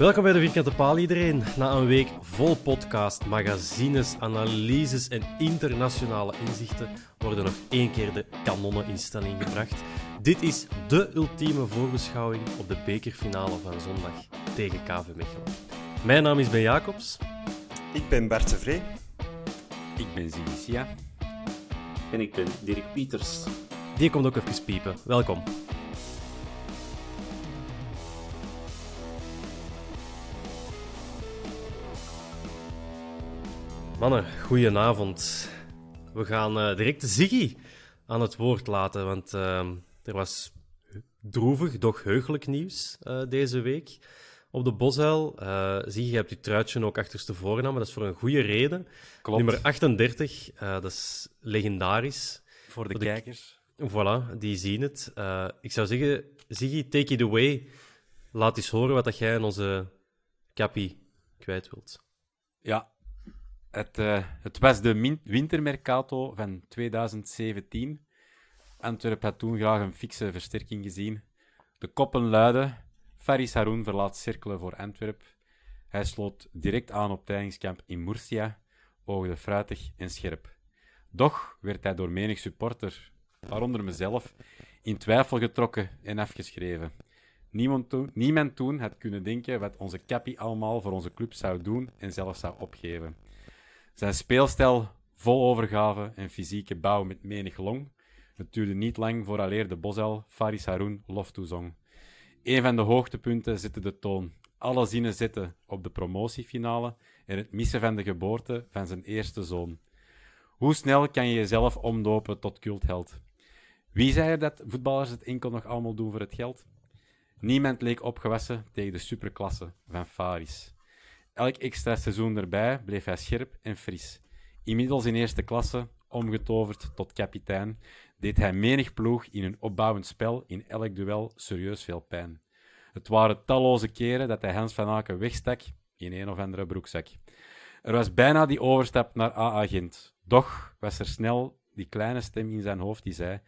Welkom bij de Vierkante Paal iedereen. Na een week vol podcast, magazines, analyses en internationale inzichten worden nog één keer de kanonnen in stelling gebracht. Dit is de ultieme voorbeschouwing op de bekerfinale van zondag tegen KV Mechelen. Mijn naam is Ben Jacobs. Ik ben Bart de Vree. Ik ben Zinicia. En ik ben Dirk Pieters. Die komt ook even piepen. Welkom. Mannen, goedenavond. We gaan uh, direct Ziggy aan het woord laten, want uh, er was droevig, doch heugelijk nieuws uh, deze week op de Bosuil. Uh, Ziggy, je hebt je truitje ook achterstevoren maar dat is voor een goede reden. Klopt. Nummer 38, dat is legendarisch. Voor de, voor de kijkers. Voilà, die zien het. ik zou zeggen, Ziggy, take it away. Laat eens horen wat dat jij aan onze Cappy kwijt wilt. Ja, het, uh, het was de wintermercato van 2017. Antwerp had toen graag een fikse versterking gezien. De koppen luiden: Faris Haroun verlaat cirkelen voor Antwerp. Hij sloot direct aan op trainingskamp in Murcia, oogde fruitig en scherp. Doch werd hij door menig supporter, waaronder mezelf, in twijfel getrokken en afgeschreven. Niemand toen, niemand toen had kunnen denken wat onze Cappy allemaal voor onze club zou doen en zelfs zou opgeven. Zijn speelstijl vol overgave en fysieke bouw met menig long. Het duurde niet lang vooraleer de Bosel Faris Haroun lof toezong. Een van de hoogtepunten zette de toon. Alle zinnen zitten op de promotiefinale en het missen van de geboorte van zijn eerste zoon. Hoe snel kan je jezelf omdopen tot cultheld? Wie zei er dat voetballers het enkel nog allemaal doen voor het geld? Niemand leek opgewassen tegen de superklasse van Faris. Elk extra seizoen erbij bleef hij scherp en fris. Inmiddels in eerste klasse, omgetoverd tot kapitein, deed hij menig ploeg in een opbouwend spel in elk duel serieus veel pijn. Het waren talloze keren dat hij Hans van Aken wegstak in een of andere broekzak. Er was bijna die overstap naar A-agent. Doch was er snel die kleine stem in zijn hoofd die zei: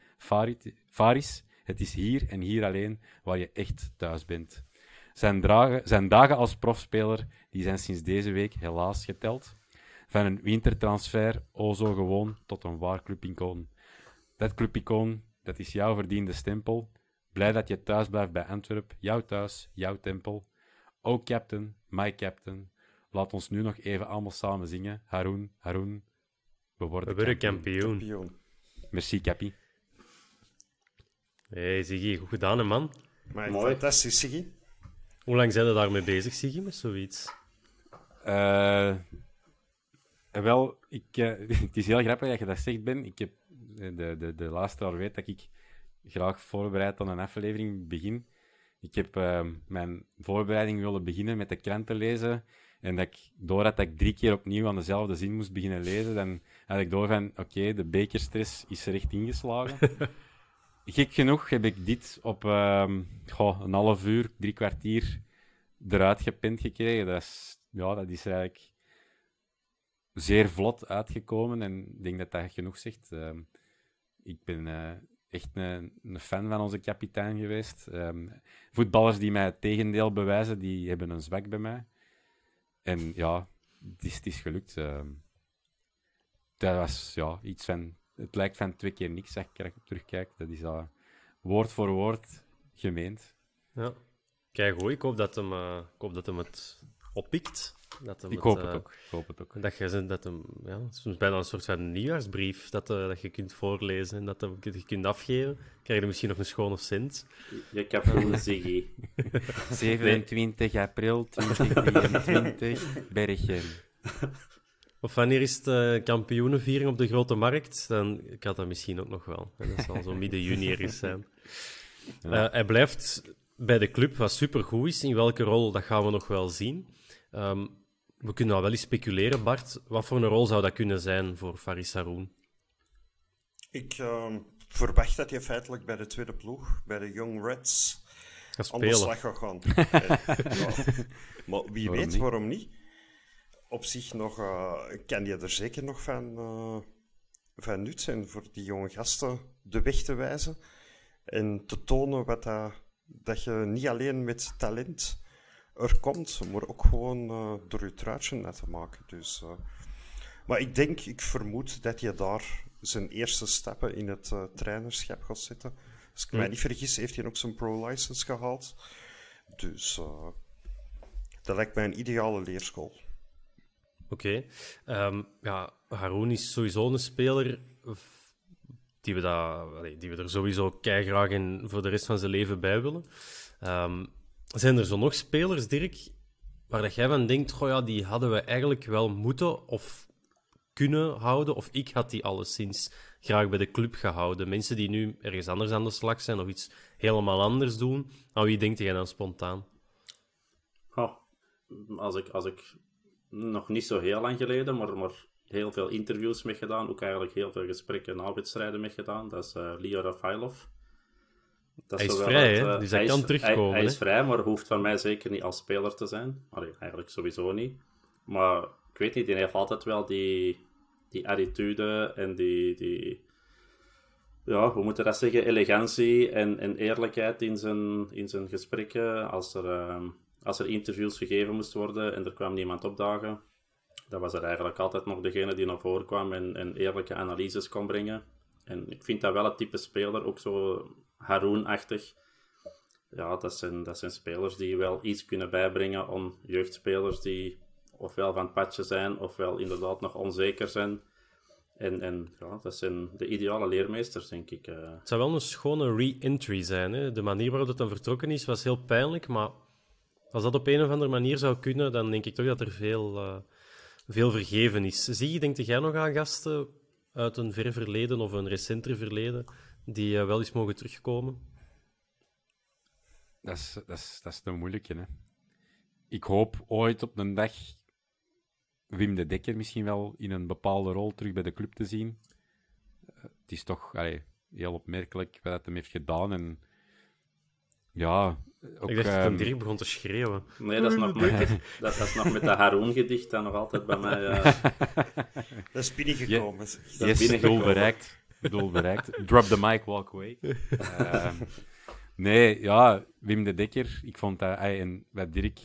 Faris, het is hier en hier alleen waar je echt thuis bent. Zijn, dragen, zijn dagen als profspeler die zijn sinds deze week helaas geteld. Van een wintertransfer, o zo gewoon, tot een waar clubicoon. Dat clubicoon, dat is jouw verdiende stempel. Blij dat je thuis blijft bij Antwerp, jouw thuis, jouw tempel. Oh captain, my captain, laat ons nu nog even allemaal samen zingen. Haroon, Haroon, we worden, we worden kampioen. kampioen. Merci, Cappy. Hey, Ziggy, goed gedaan, hè, man. Maar Mooi. Fantastisch, Ziggy. Hoe lang zijn we daarmee bezig, Siggy, met zoiets? Uh, wel, ik, uh, het is heel grappig dat je dat zegt, Ben. Ik heb de, de, de laatste jaar weet dat ik graag voorbereid aan een aflevering begin. Ik heb uh, mijn voorbereiding willen beginnen met de kranten lezen. En dat ik door dat ik drie keer opnieuw aan dezelfde zin moest beginnen lezen, dan had ik door van, oké, de bekerstress is er echt ingeslagen. gek genoeg heb ik dit op um, goh, een half uur, drie kwartier eruit gepint gekregen. Dat is, ja, dat is eigenlijk zeer vlot uitgekomen en ik denk dat dat genoeg zegt. Uh, ik ben uh, echt een, een, fan van onze kapitein geweest. Um, voetballers die mij het tegendeel bewijzen, die hebben een zwak bij mij. En ja, het is, gelukt. Uh, dat was ja, iets van het lijkt van twee keer niks als ik terugkijk. Dat is uh, woord voor woord gemeend. Ja. Kijk, goed. Ik hoop dat hem, uh, ik hoop dat hem het oppikt. Dat hem ik hoop het, het uh, ook. Ik hoop het ook. Dat je dat hem, ja, soms bijna een soort van nieuwjaarsbrief dat, uh, dat je kunt voorlezen en dat hem, je kunt afgeven. Krijg je misschien nog een schone cent. Je hebt een Ziggy. 27 april 2023, Bergen. Of wanneer is het uh, kampioenenviering op de Grote Markt? Dan ik had dat misschien ook nog wel. En dat zal zo midden juni ergens zijn. Ja. Uh, hij blijft bij de club, wat supergoed is. In welke rol, dat gaan we nog wel zien. Um, we kunnen al wel eens speculeren, Bart. Wat voor een rol zou dat kunnen zijn voor Faris Haroun? Ik uh, verwacht dat hij feitelijk bij de tweede ploeg, bij de Young Reds, aan de slag gaat gaan. ja. Maar wie waarom weet, niet? waarom niet? Op zich nog, uh, kan je er zeker nog van, uh, van nut zijn voor die jonge gasten de weg te wijzen en te tonen wat dat, dat je niet alleen met talent er komt, maar ook gewoon uh, door je truitje net te maken. Dus, maar ik denk, ik vermoed dat je daar zijn eerste stappen in het trainerschap gaat zetten. Als ik mij niet vergis, heeft hij ook zijn pro-license gehaald. Dus dat lijkt mij een ideale leerschool. Oké. Um, ja, Haroun is sowieso een speler die we, dat, die we er sowieso graag in voor de rest van zijn leven bij willen. Um, zijn er zo nog spelers, Dirk, waar dat jij van denkt, goh ja, die hadden we eigenlijk wel moeten of kunnen houden, of ik had die alleszins graag bij de club gehouden. Mensen die nu ergens anders aan de slag zijn of iets helemaal anders doen. Aan wie denkt jij dan spontaan? Oh, als, ik, als ik nog niet zo heel lang geleden, maar, maar heel veel interviews mee gedaan, ook eigenlijk heel veel gesprekken en wedstrijden mee gedaan, dat is uh, Leo Rafailov. Dat hij is vrij, uh, dus hij, hij kan is, terugkomen. Hij, hij is vrij, maar hoeft van mij zeker niet als speler te zijn. Allee, eigenlijk sowieso niet. Maar ik weet niet, hij heeft altijd wel die, die attitude en die, die... Ja, hoe moet je dat zeggen? Elegantie en, en eerlijkheid in zijn, in zijn gesprekken. Als er, uh, als er interviews gegeven moest worden en er kwam niemand opdagen, dan was er eigenlijk altijd nog degene die naar voren kwam en, en eerlijke analyses kon brengen. En ik vind dat wel het type speler, ook zo Haroon-achtig. Ja, dat zijn, dat zijn spelers die wel iets kunnen bijbrengen om jeugdspelers die ofwel van het padje zijn, ofwel inderdaad nog onzeker zijn. En, en ja, dat zijn de ideale leermeesters, denk ik. Uh. Het zou wel een schone re-entry zijn. Hè? De manier waarop het dan vertrokken is, was heel pijnlijk. Maar als dat op een of andere manier zou kunnen, dan denk ik toch dat er veel, uh, veel vergeven is. Zie je, denkt jij nog aan gasten uit een ver verleden of een recenter verleden die uh, wel eens mogen terugkomen? Dat is, dat is, dat is een moeilijke. Hè? Ik hoop ooit op een dag Wim de Dekker misschien wel in een bepaalde rol terug bij de club te zien. Uh, het is toch heel opmerkelijk wat hij heeft gedaan. En ja, ook, ik dacht dat. Dirk begon te schreeuwen. Nee, dat is nog met, dat, dat is nog met dat Haroon-gedicht dat nog altijd bij mij... Uh... dat is binnengekomen. Je, dat is yes, doel bereikt. Doel bereikt. Drop the mic, walk away. uh, nee, ja, Wim de Dekker, ik vond dat... Hij, en wat Dirk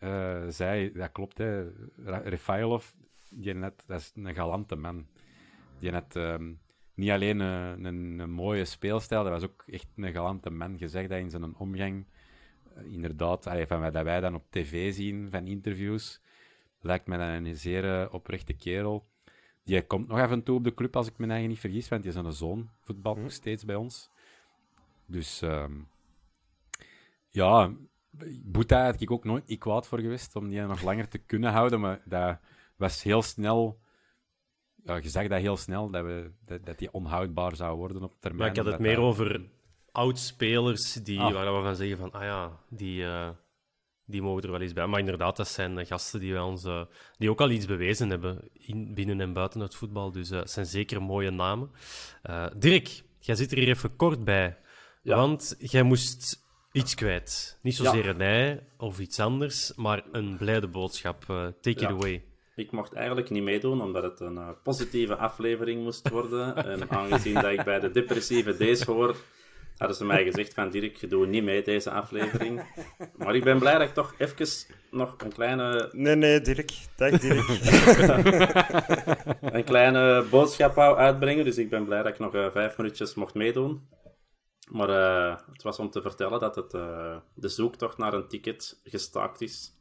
uh, zei, dat klopt, hè. Refailov, die net, dat is een galante man. Die net... Um, niet alleen een, een, een, mooie speelstijl, dat was ook echt een galante man. Gezegd dat in zijn omgang, inderdaad, allee, van wat wij dan op tv zien, van interviews, lijkt mij dan een zeer uh, oprechte kerel. Die komt nog af en toe op de club, als ik me eigen niet vergis, want die is een zoon, voetbal nog steeds bij ons. Dus um, ja, Boeta had ik ook nooit niet kwaad voor geweest om die nog langer te kunnen houden, maar dat was heel snel ja, je zag dat heel snel, dat, we, dat, dat die onhoudbaar zou worden op termijn. Maar ik had het meer over oud-spelers die, ah. waar we van zeggen van, ah ja, die, uh, die mogen er wel eens bij. Maar inderdaad, dat zijn gasten die, wij ons, uh, die ook al iets bewezen hebben in, binnen en buiten het voetbal. Dus dat uh, zijn zeker mooie namen. Dirk, jij zit er hier even kort bij. Ja. Want jij moest iets kwijt. Niet zozeer ja. een ei of iets anders, maar een blijde boodschap. take ja. it away. Ik mocht eigenlijk niet meedoen, omdat het een positieve aflevering moest worden. en aangezien dat ik bij de depressieve D's hoor, hadden ze mij gezegd van Dirk, je doet niet mee deze aflevering. Maar ik ben blij dat ik toch even nog een kleine... Nee, nee, Dirk. Dag, Dirk. een kleine boodschap wou uitbrengen, dus ik ben blij dat ik nog uh, vijf minuutjes mocht meedoen. Maar uh, het was om te vertellen dat het, uh, de zoektocht naar een ticket gestaakt is.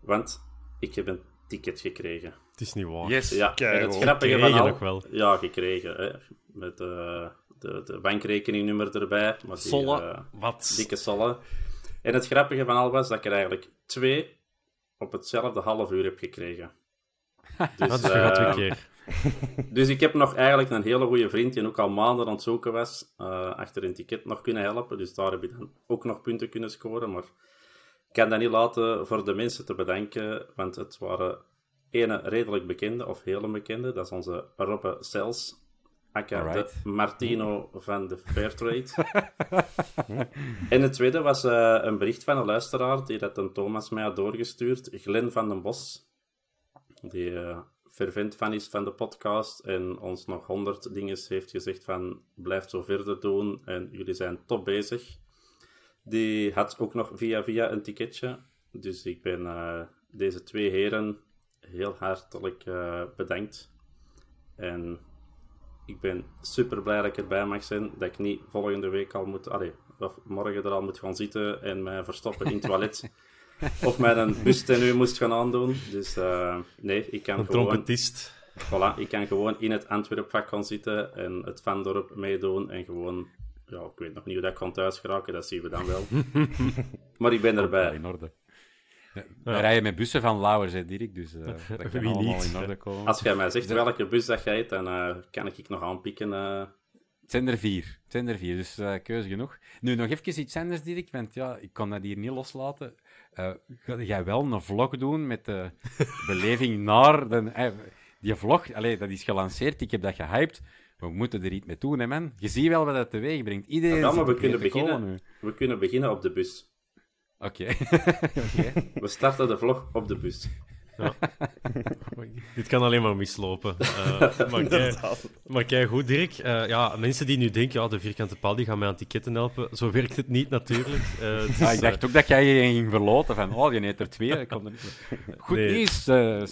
Want ik heb een ticket gekregen. Het is niet waar. Yes, ja, en het grappige van al... wel. Ja, gekregen. Hè. Met uh, de, de bankrekeningnummer erbij. Maar die, solle, wat? Dikke solle. En het grappige van al was dat ik er eigenlijk twee op hetzelfde half uur heb gekregen. Dus, dat is uh, keer. dus ik heb nog eigenlijk een hele goede vriend die ook al maanden aan het zoeken was, uh, achter een ticket nog kunnen helpen. Dus daar heb ik dan ook nog punten kunnen scoren. Maar ik kan dat niet laten voor de mensen te bedanken, want het waren ene redelijk bekende, of hele bekende. Dat is onze Robbe Sels, aka de Martino van de Fairtrade. en het tweede was uh, een bericht van een luisteraar die dat een Thomas mij had doorgestuurd, Glen van den Bos. Die uh, fervent fan is van de podcast en ons nog honderd dingen heeft gezegd van blijf zo verder doen en jullie zijn top bezig. Die had ook nog via via een ticketje. Dus ik ben uh, deze twee heren heel hartelijk bedankt. En ik ben super blij dat ik erbij mag zijn. Dat ik niet volgende week al moet, allee, of morgen er al moet gaan zitten en mij verstoppen in het toilet. of mij een bustenue moest gaan aandoen. Dus uh, nee, ik kan een gewoon... trompetist. Voilà, ik kan gewoon in het Antwerpvak gaan zitten en het Vandorp meedoen en gewoon... Ja, ik weet nog niet hoe dat kan thuis geraken, dat zien we dan wel. maar ik ben erbij. In orde. We rijden met bussen van Lauwers, hè, Dirk, dus uh, dat kan Wie allemaal niet? in orde komen. Als jij mij zegt welke bus dat jij dan uh, kan ik nog aanpikken. Uh... Het zijn er vier. Het zijn er vier, dus keuze genoeg. Nu, nog even iets anders, Dirk, want ja, ik kan dat hier niet loslaten. ga jij wel een vlog doen met de beleving naar... De, die vlog, allee, dat is gelanceerd, ik heb dat gehyped. We moeten er iets mee doen, hè, man. Je ziet wel wat dat teweeg brengt. Iedereen ja, maar we kunnen, beginnen, we kunnen beginnen op de bus. Oké. We starten de vlog op de bus. Ja. Dit kan alleen maar mislopen. Uh, maar, kei, maar kei goed, Dirk. Uh, ja, mensen die nu denken, ja, de vierkante paal die gaan mij aan ticketten helpen. Zo werkt het niet, natuurlijk. Uh, dus, ik dacht ook dat jij je ging verloten. Van, oh, je neemt er twee. Ik kon er niet... Goed nee. nieuws,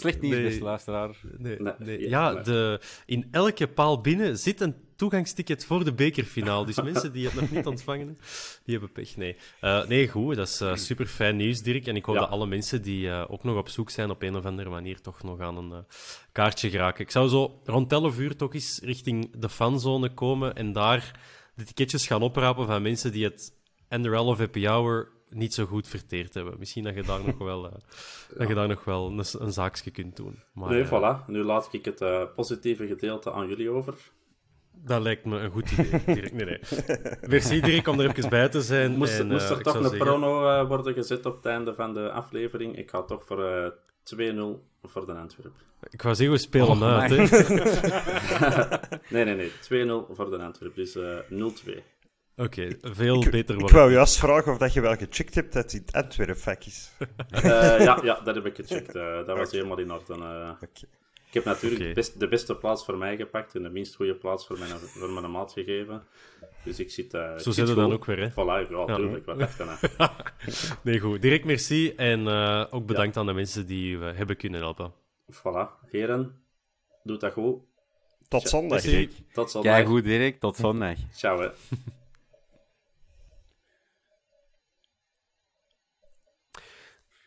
slecht nieuws, nee. beste luisteraar. Nee, nee. Ja, de, in elke paal binnen zit een toegangsticket voor de bekerfinale. Dus mensen die het nog niet ontvangen die hebben pech. Nee, uh, nee goed. Dat is uh, super fijn nieuws, Dirk. En ik hoop dat alle mensen die uh, ook nog op zoek zijn op een of andere manier toch nog aan een kaartje geraken. Ik zou zo rond 11 uur toch eens richting de fanzone komen en daar de ticketjes gaan oprapen van mensen die het NRL of Happy Hour niet zo goed verteerd hebben. Misschien dat je daar nog wel, uh, dat je daar nog wel een, een zaakje kunt doen. Maar, nee, voilà. Nu laat ik het uh, positieve gedeelte aan jullie over. Dat lijkt me een goed idee, Dirk. Nee, nee. Merci, Dirk, om er even bij te zijn. Moest, en, moest er uh, toch een zeggen... prono uh, worden gezet op het einde van de aflevering? Ik ga toch voor uh, eh, 2-0 voor de Antwerp. Ik wou zeggen, we spelen oh, uit, hè? nee, nee, nee. 2-0 voor de Antwerp. Dus 0-2. Oké, okay, veel ik, beter worden. Ik wou juist vragen of dat je wel gecheckt hebt dat het Antwerp-vak is. ja, ja, dat heb ik gecheckt. dat was okay. helemaal in orde. Okay. Ik heb natuurlijk okay. de, best, de, beste plaats voor mij gepakt en de minst goede plaats voor mijn, voor mijn maat gegeven. Dus ik zit... Uh, Zo zitten we dan ook weer, hè? Voilà, ja, natuurlijk. Wat dacht Nee, goed. Direct merci en uh, ook bedankt ja. aan de mensen die we hebben kunnen helpen. Voilà. Heren, doe dat goed. Tot zondag. Tot zondag. Kijk goed, Dirk. Tot zondag. Ciao, hè.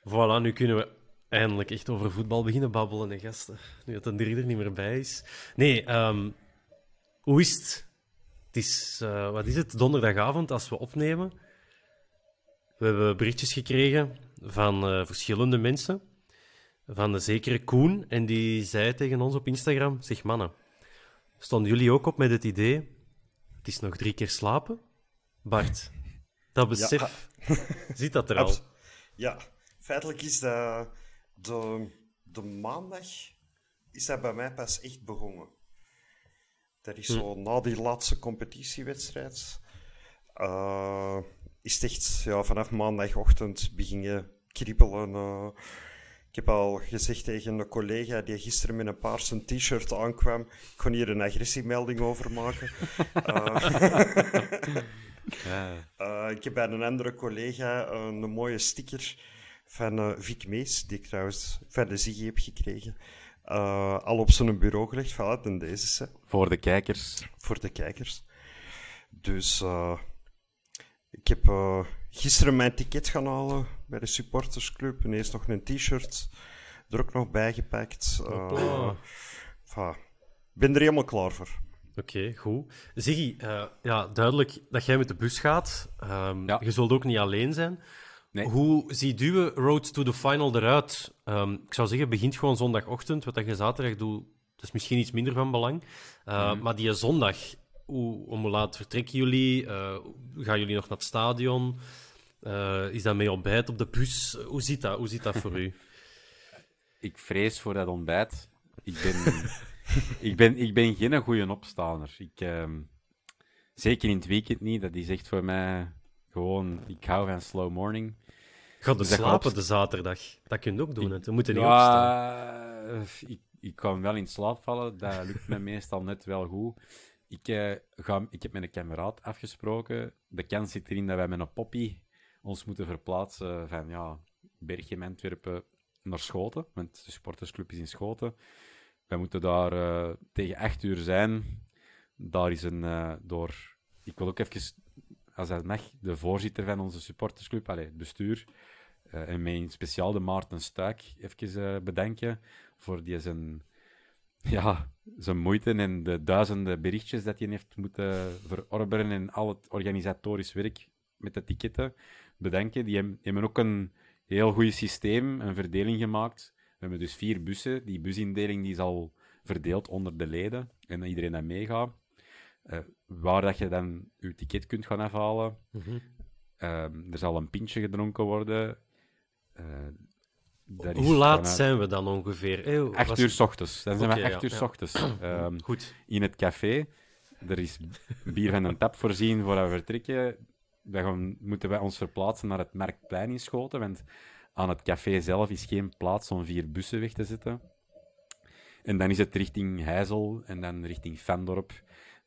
Voilà, nu kunnen we eindelijk echt over voetbal beginnen babbelen, hè, gasten. Nu dat een drie er niet meer bij is. Nee, um, hoe is het? Het is, uh, wat is het, donderdagavond als we opnemen. We hebben berichtjes gekregen van uh, verschillende mensen. Van de zekere Koen. En die zei tegen ons op Instagram, zeg mannen, stonden jullie ook op met het idee, het is nog drie keer slapen? Bart, dat besef, ja. ziet dat er al? Ja, feitelijk is dat de, de maandag is dat bij mij pas echt begonnen. Dat is hm. zo na die laatste competitiewedstrijd. Uh, is het echt ja, vanaf maandagochtend begin kriebelen. Uh, ik heb al gezegd tegen een collega die gisteren met een paarse t-shirt aankwam. Ik kon hier een agressiemelding over maken. uh, ja. ik heb bij een andere collega een mooie sticker van uh, Vic Mees, die ik trouwens van de Ziggy heb gekregen. Uh, al op zijn bureau gelegd, voilà, in deze. Voor de kijkers. Voor de kijkers. Dus uh, ik heb uh, gisteren mijn ticket gaan halen bij de supportersclub. En eerst nog een t-shirt er ook nog bijgepakt. Uh, enfin, ben er helemaal klaar voor. Oké, goed. Ziggy, ja, duidelijk dat jij met de bus gaat. Um, ja. Je zult ook niet alleen zijn. Nee. Hoe ziet uw Road to the Final eruit? Um, ik zou zeggen, begint gewoon zondagochtend. Wat je zaterdag doet, dat is misschien iets minder van belang. Uh, Maar die zondag, hoe, om hoe laat vertrekken jullie? Uh, gaan jullie nog naar het stadion? Uh, is dat mee ontbijt op de bus? Hoe ziet dat, hoe ziet dat voor u? Ik vrees voor dat ontbijt. Ik ben, ik ben, ik ben geen goede opstaaner. Ik, ehm, zeker in het weekend niet. Dat is echt voor mij gewoon... Ik hou van slow morning. Ga slapen de zaterdag? Dat kun je ook doen. We moeten niet opstaan. Ik, ik kan wel in slaap vallen. Dat lukt me meestal net wel goed. Ik, uh, ga, ik heb met een kameraad afgesproken. De kans zit erin dat wij met een poppy ons moeten verplaatsen van ja, Bergen, Antwerpen naar Schoten. Want de supportersclub is in Schoten. Wij moeten daar uh, tegen 8 uur zijn. Daar is een uh, door. Ik wil ook even, als dat mag, de voorzitter van onze supportersclub, allez, het bestuur. Uh, en mijn speciaal de Maarten Stuik even bedanken voor die zijn ja, zijn moeite en de duizenden berichtjes dat hij heeft moeten verorberen en al het organisatorisch werk met de ticketten bedenken. Die hebben ook een heel goed systeem, een verdeling gemaakt. We hebben dus vier bussen. Die busindeling die is al verdeeld onder de leden en iedereen dat meegaat. Uh, waar dat je dan je ticket kunt gaan afhalen. Mm er zal een pintje gedronken worden. Uh, hoe laat zijn we dan ongeveer? Hey, acht uur s ochtends. Dan zijn we acht uur s ochtends. Um, Goed. In het café. Er is bier van een tap voorzien voordat we vertrekken. Dan moeten wij ons verplaatsen naar het Marktplein in Schoten. Want aan het café zelf is geen plaats om vier bussen weg te zetten. En dan is het richting Heizel en dan richting Vendorp.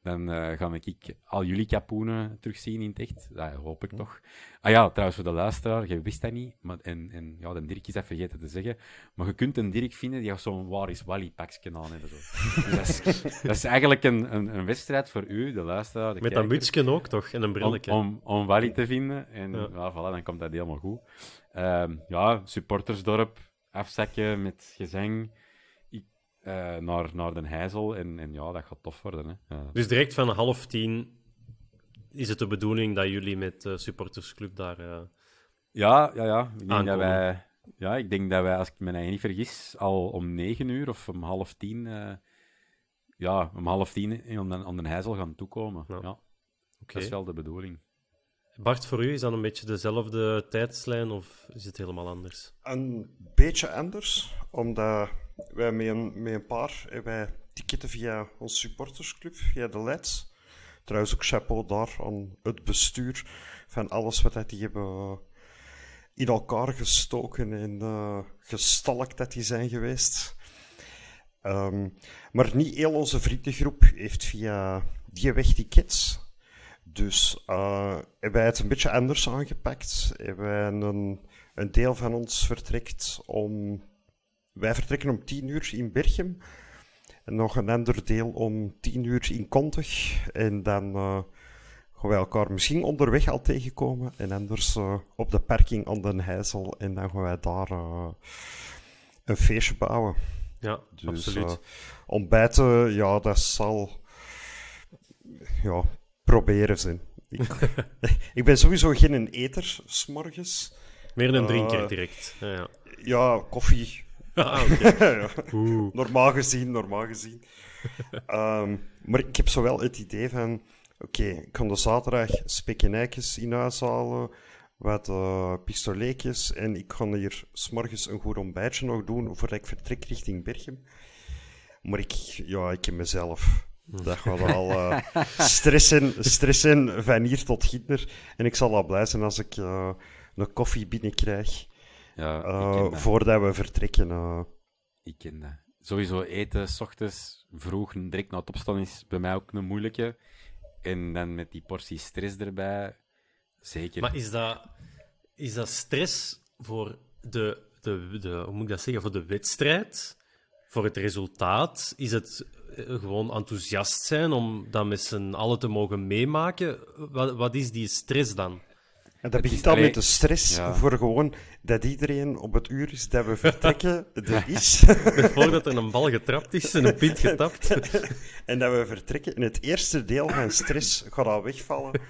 Dan uh, ga ik al jullie kapoenen terugzien in het echt. Dat hoop ik toch. Ah ja, trouwens, voor de luisteraar, je wist dat niet. Maar, en, en ja, de Dirk is dat vergeten te zeggen. Maar je kunt een Dirk vinden die zo'n Waar is Wally pakje aan heeft. Dus dat, is, dat, is, eigenlijk een, een, een, wedstrijd voor u, de luisteraar. De Met een mutsje ook, toch? En een brilletje. Om, om, om Wally te vinden. En ja. ja voilà, dan komt dat helemaal goed. Um, ja, supportersdorp, afzakken met gezang uh, naar, naar Den Heizel. En, en ja, dat gaat tof worden. Hè. Dus direct van half tien is het de bedoeling dat jullie met de supportersclub daar. Uh, ja, ja, ja. Ik denk dat wij. Ja, ik denk dat wij, als ik me niet vergis, al om negen uur of om half tien, uh, ja, om half tien aan Den, Heizel gaan toekomen. Ja. ja. Dat is wel de bedoeling. Bart, voor u is dat een beetje dezelfde tijdslijn of is het helemaal anders? Een beetje anders, omdat wij met een, met een paar wij ticketten via onze supportersclub, via de LEDs. Trouwens ook chapeau daar aan het bestuur van alles wat die hebben in elkaar gestoken en uh, gestalkt dat die zijn geweest. Um, maar niet heel onze vriendengroep heeft via die weg tickets. Dus uh, hebben wij het een beetje anders aangepakt. Hebben wij een, een deel van ons vertrekt om wij vertrekken om 10 uur in Berchem. En nog een ander deel om 10 uur in Kontig. En dan uh, gaan wij elkaar misschien onderweg al tegenkomen. En anders uh, op de parking aan Den Heizel. En dan gaan wij daar een feestje bouwen. Ja, dus, absoluut. ontbijten, ja, dat zal... Ja, proberen zijn. Ik, ik ben sowieso geen eter, s'morgens. Meer een drinker direct. Ja, ja. ja koffie Ah, normaal gezien, normaal gezien. um, maar ik heb zowel het idee van... Oké, ik kan de zaterdag spek en eikjes in huis halen, wat uh, pistoletjes, en ik ga hier s'morgens een goed ontbijtje nog doen voordat ik vertrek richting Berchem. Maar ik, ja, ik heb mezelf. Dat gaat al uh, stressen, stressen van hier tot Hitler. En ik zal al blij zijn als ik uh, een koffie binnenkrijg. Ja, uh, voordat we vertrekken. Uh... Ik ken dat. Sowieso eten, s ochtends, vroeg, direct na het opstaan is bij mij ook een moeilijke. En dan met die portie stress erbij, zeker. Maar is dat, is dat stress voor de, de, de, hoe moet ik dat zeggen, voor de wedstrijd? Voor het resultaat? Is het, gewoon enthousiast zijn om dat met z'n allen te mogen meemaken. Wat, wat is die stress dan? En dat begint al met de stress voor gewoon dat iedereen op het uur is dat we vertrekken er is. Voordat er een bal getrapt is en een pint getapt. en dat we vertrekken. En het eerste deel van stress gaat al wegvallen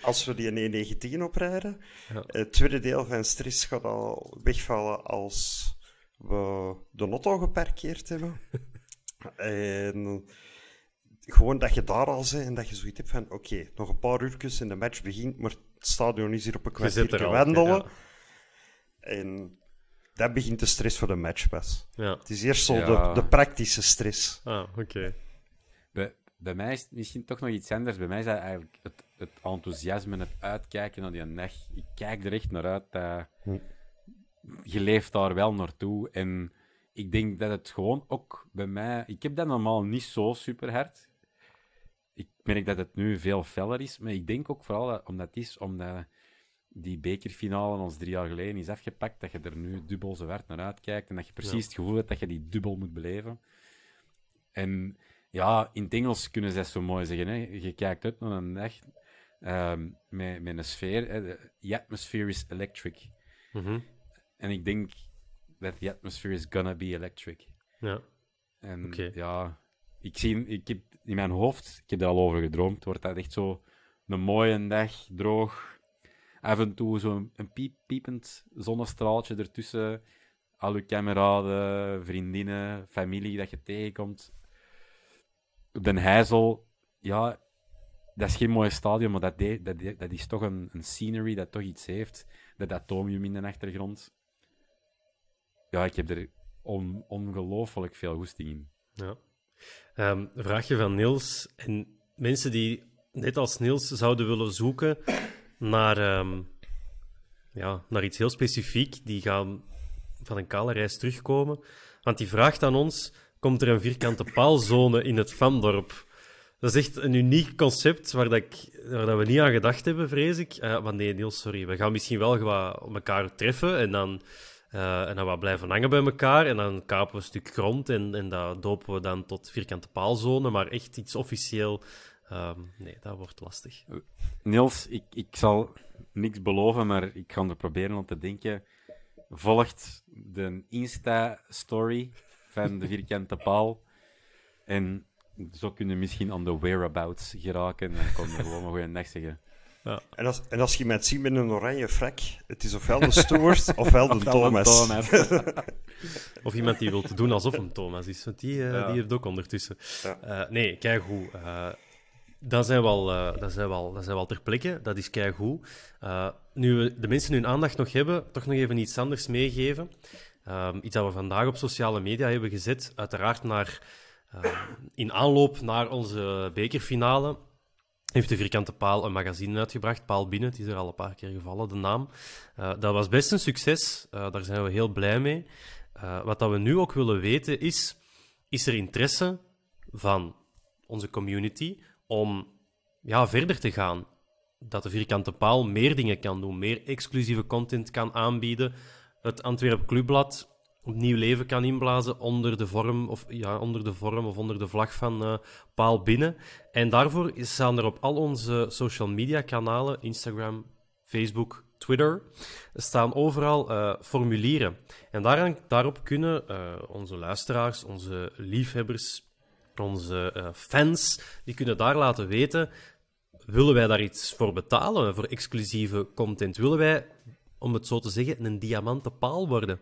als we die E19 oprijden. Ja. Het tweede deel van stress gaat al wegvallen als we de auto geparkeerd hebben. En gewoon dat je daar al bent en dat je zoiets hebt van oké, nog een paar uurtjes en de match begint, maar het stadion is hier op een kwartier wandelen. En dat begint de stress voor de match pas. Ja. Het is eerst zo de, de, praktische stress. Ah, oké. Bij, bij mij is het misschien toch nog iets anders. Bij mij is dat eigenlijk het, het enthousiasme, het uitkijken naar die dag. Ik kijk er echt naar uit. hm. Je leeft daar wel naartoe. En ik denk dat het gewoon ook bij mij... Ik heb dat normaal niet zo super hard ik merk dat het nu veel feller is, maar ik denk ook vooral dat, omdat het is omdat die bekerfinale ons drie jaar geleden is afgepakt, dat je er nu dubbel zo hard naar uitkijkt en dat je precies het gevoel hebt dat je die dubbel moet beleven. En ja, in het Engels kunnen ze dat zo mooi zeggen. Hè? Je kijkt uit naar een dag ehm, met, met een sfeer. Hè? The atmosphere is electric. Mhm. En ik denk dat the atmosphere is gonna be electric. Ja. En ja, ik, zie, ik heb in mijn hoofd, ik heb er al over gedroomd, wordt dat echt zo een mooie dag, droog. Af en toe zo'n een piep, piepend zonnestraaltje ertussen. Al je kameraden, vriendinnen, familie dat je tegenkomt. Den Heizel, ja, dat is geen mooi stadion, maar dat, dat, dat is toch een, een scenery dat toch iets heeft. Dat atomium in de achtergrond. Ja, ik heb er on, ongelooflijk veel goesting in. Ja. Um, vraagje van Niels. En mensen die, net als Niels, zouden willen zoeken naar, um, ja, naar iets heel specifiek, die gaan van een kale reis terugkomen. Want die vraagt aan ons: komt er een vierkante paalzone in het Vandorp? Dat is echt een uniek concept waar, dat ik, waar dat we niet aan gedacht hebben, vrees ik. Uh, maar nee, Niels, sorry. We gaan misschien wel elkaar treffen en dan uh, en dan wat blijven hangen bij elkaar. En dan kapen we een stuk grond en, en dat dopen we dan tot vierkante paalzone. Maar echt iets officieel, um, nee, dat wordt lastig. Niels, ik, ik zal niks beloven, maar ik ga er proberen om te denken. Volgt de Insta-story van de vierkante paal. En zo kunnen misschien aan de whereabouts geraken. En dan komen we gewoon een goede dag zeggen. Ja. En, als, en als je mij ziet met een oranje frak, het is ofwel de Stewart ofwel de Thomas. of iemand die wil doen alsof een Thomas is, want die, uh, die heeft ook ondertussen. Uh, nee, kijk hoe. Uh, dat zijn, wel, dat, zijn wel, dat zijn wel ter plekke, dat is keigoed. Uh, nu we de mensen hun aandacht nog hebben, toch nog even iets anders meegeven. Uh, iets dat we vandaag op sociale media hebben gezet, uiteraard naar, uh, in aanloop naar onze bekerfinale heeft de Vierkante Paal een magazine uitgebracht, Paal Binnen, het is er al een paar keer gevallen, de naam. Uh, dat was best een succes, uh, daar zijn we heel blij mee. Uh, wat dat we nu ook willen weten is, is er interesse van onze community om ja, verder te gaan? Dat de Vierkante Paal meer dingen kan doen, meer exclusieve content kan aanbieden. Het Antwerp Clubblad opnieuw leven kan inblazen onder de vorm of, ja, onder de vorm of onder de vlag van uh, Paal Binnen. En daarvoor staan er op al onze social media kanalen, Instagram, Facebook, Twitter, staan overal uh, formulieren. En daarop kunnen uh, onze luisteraars, onze liefhebbers, onze fans, die kunnen daar laten weten willen wij daar iets voor betalen, voor exclusieve content? Willen wij om het zo te zeggen, een diamanten paal worden.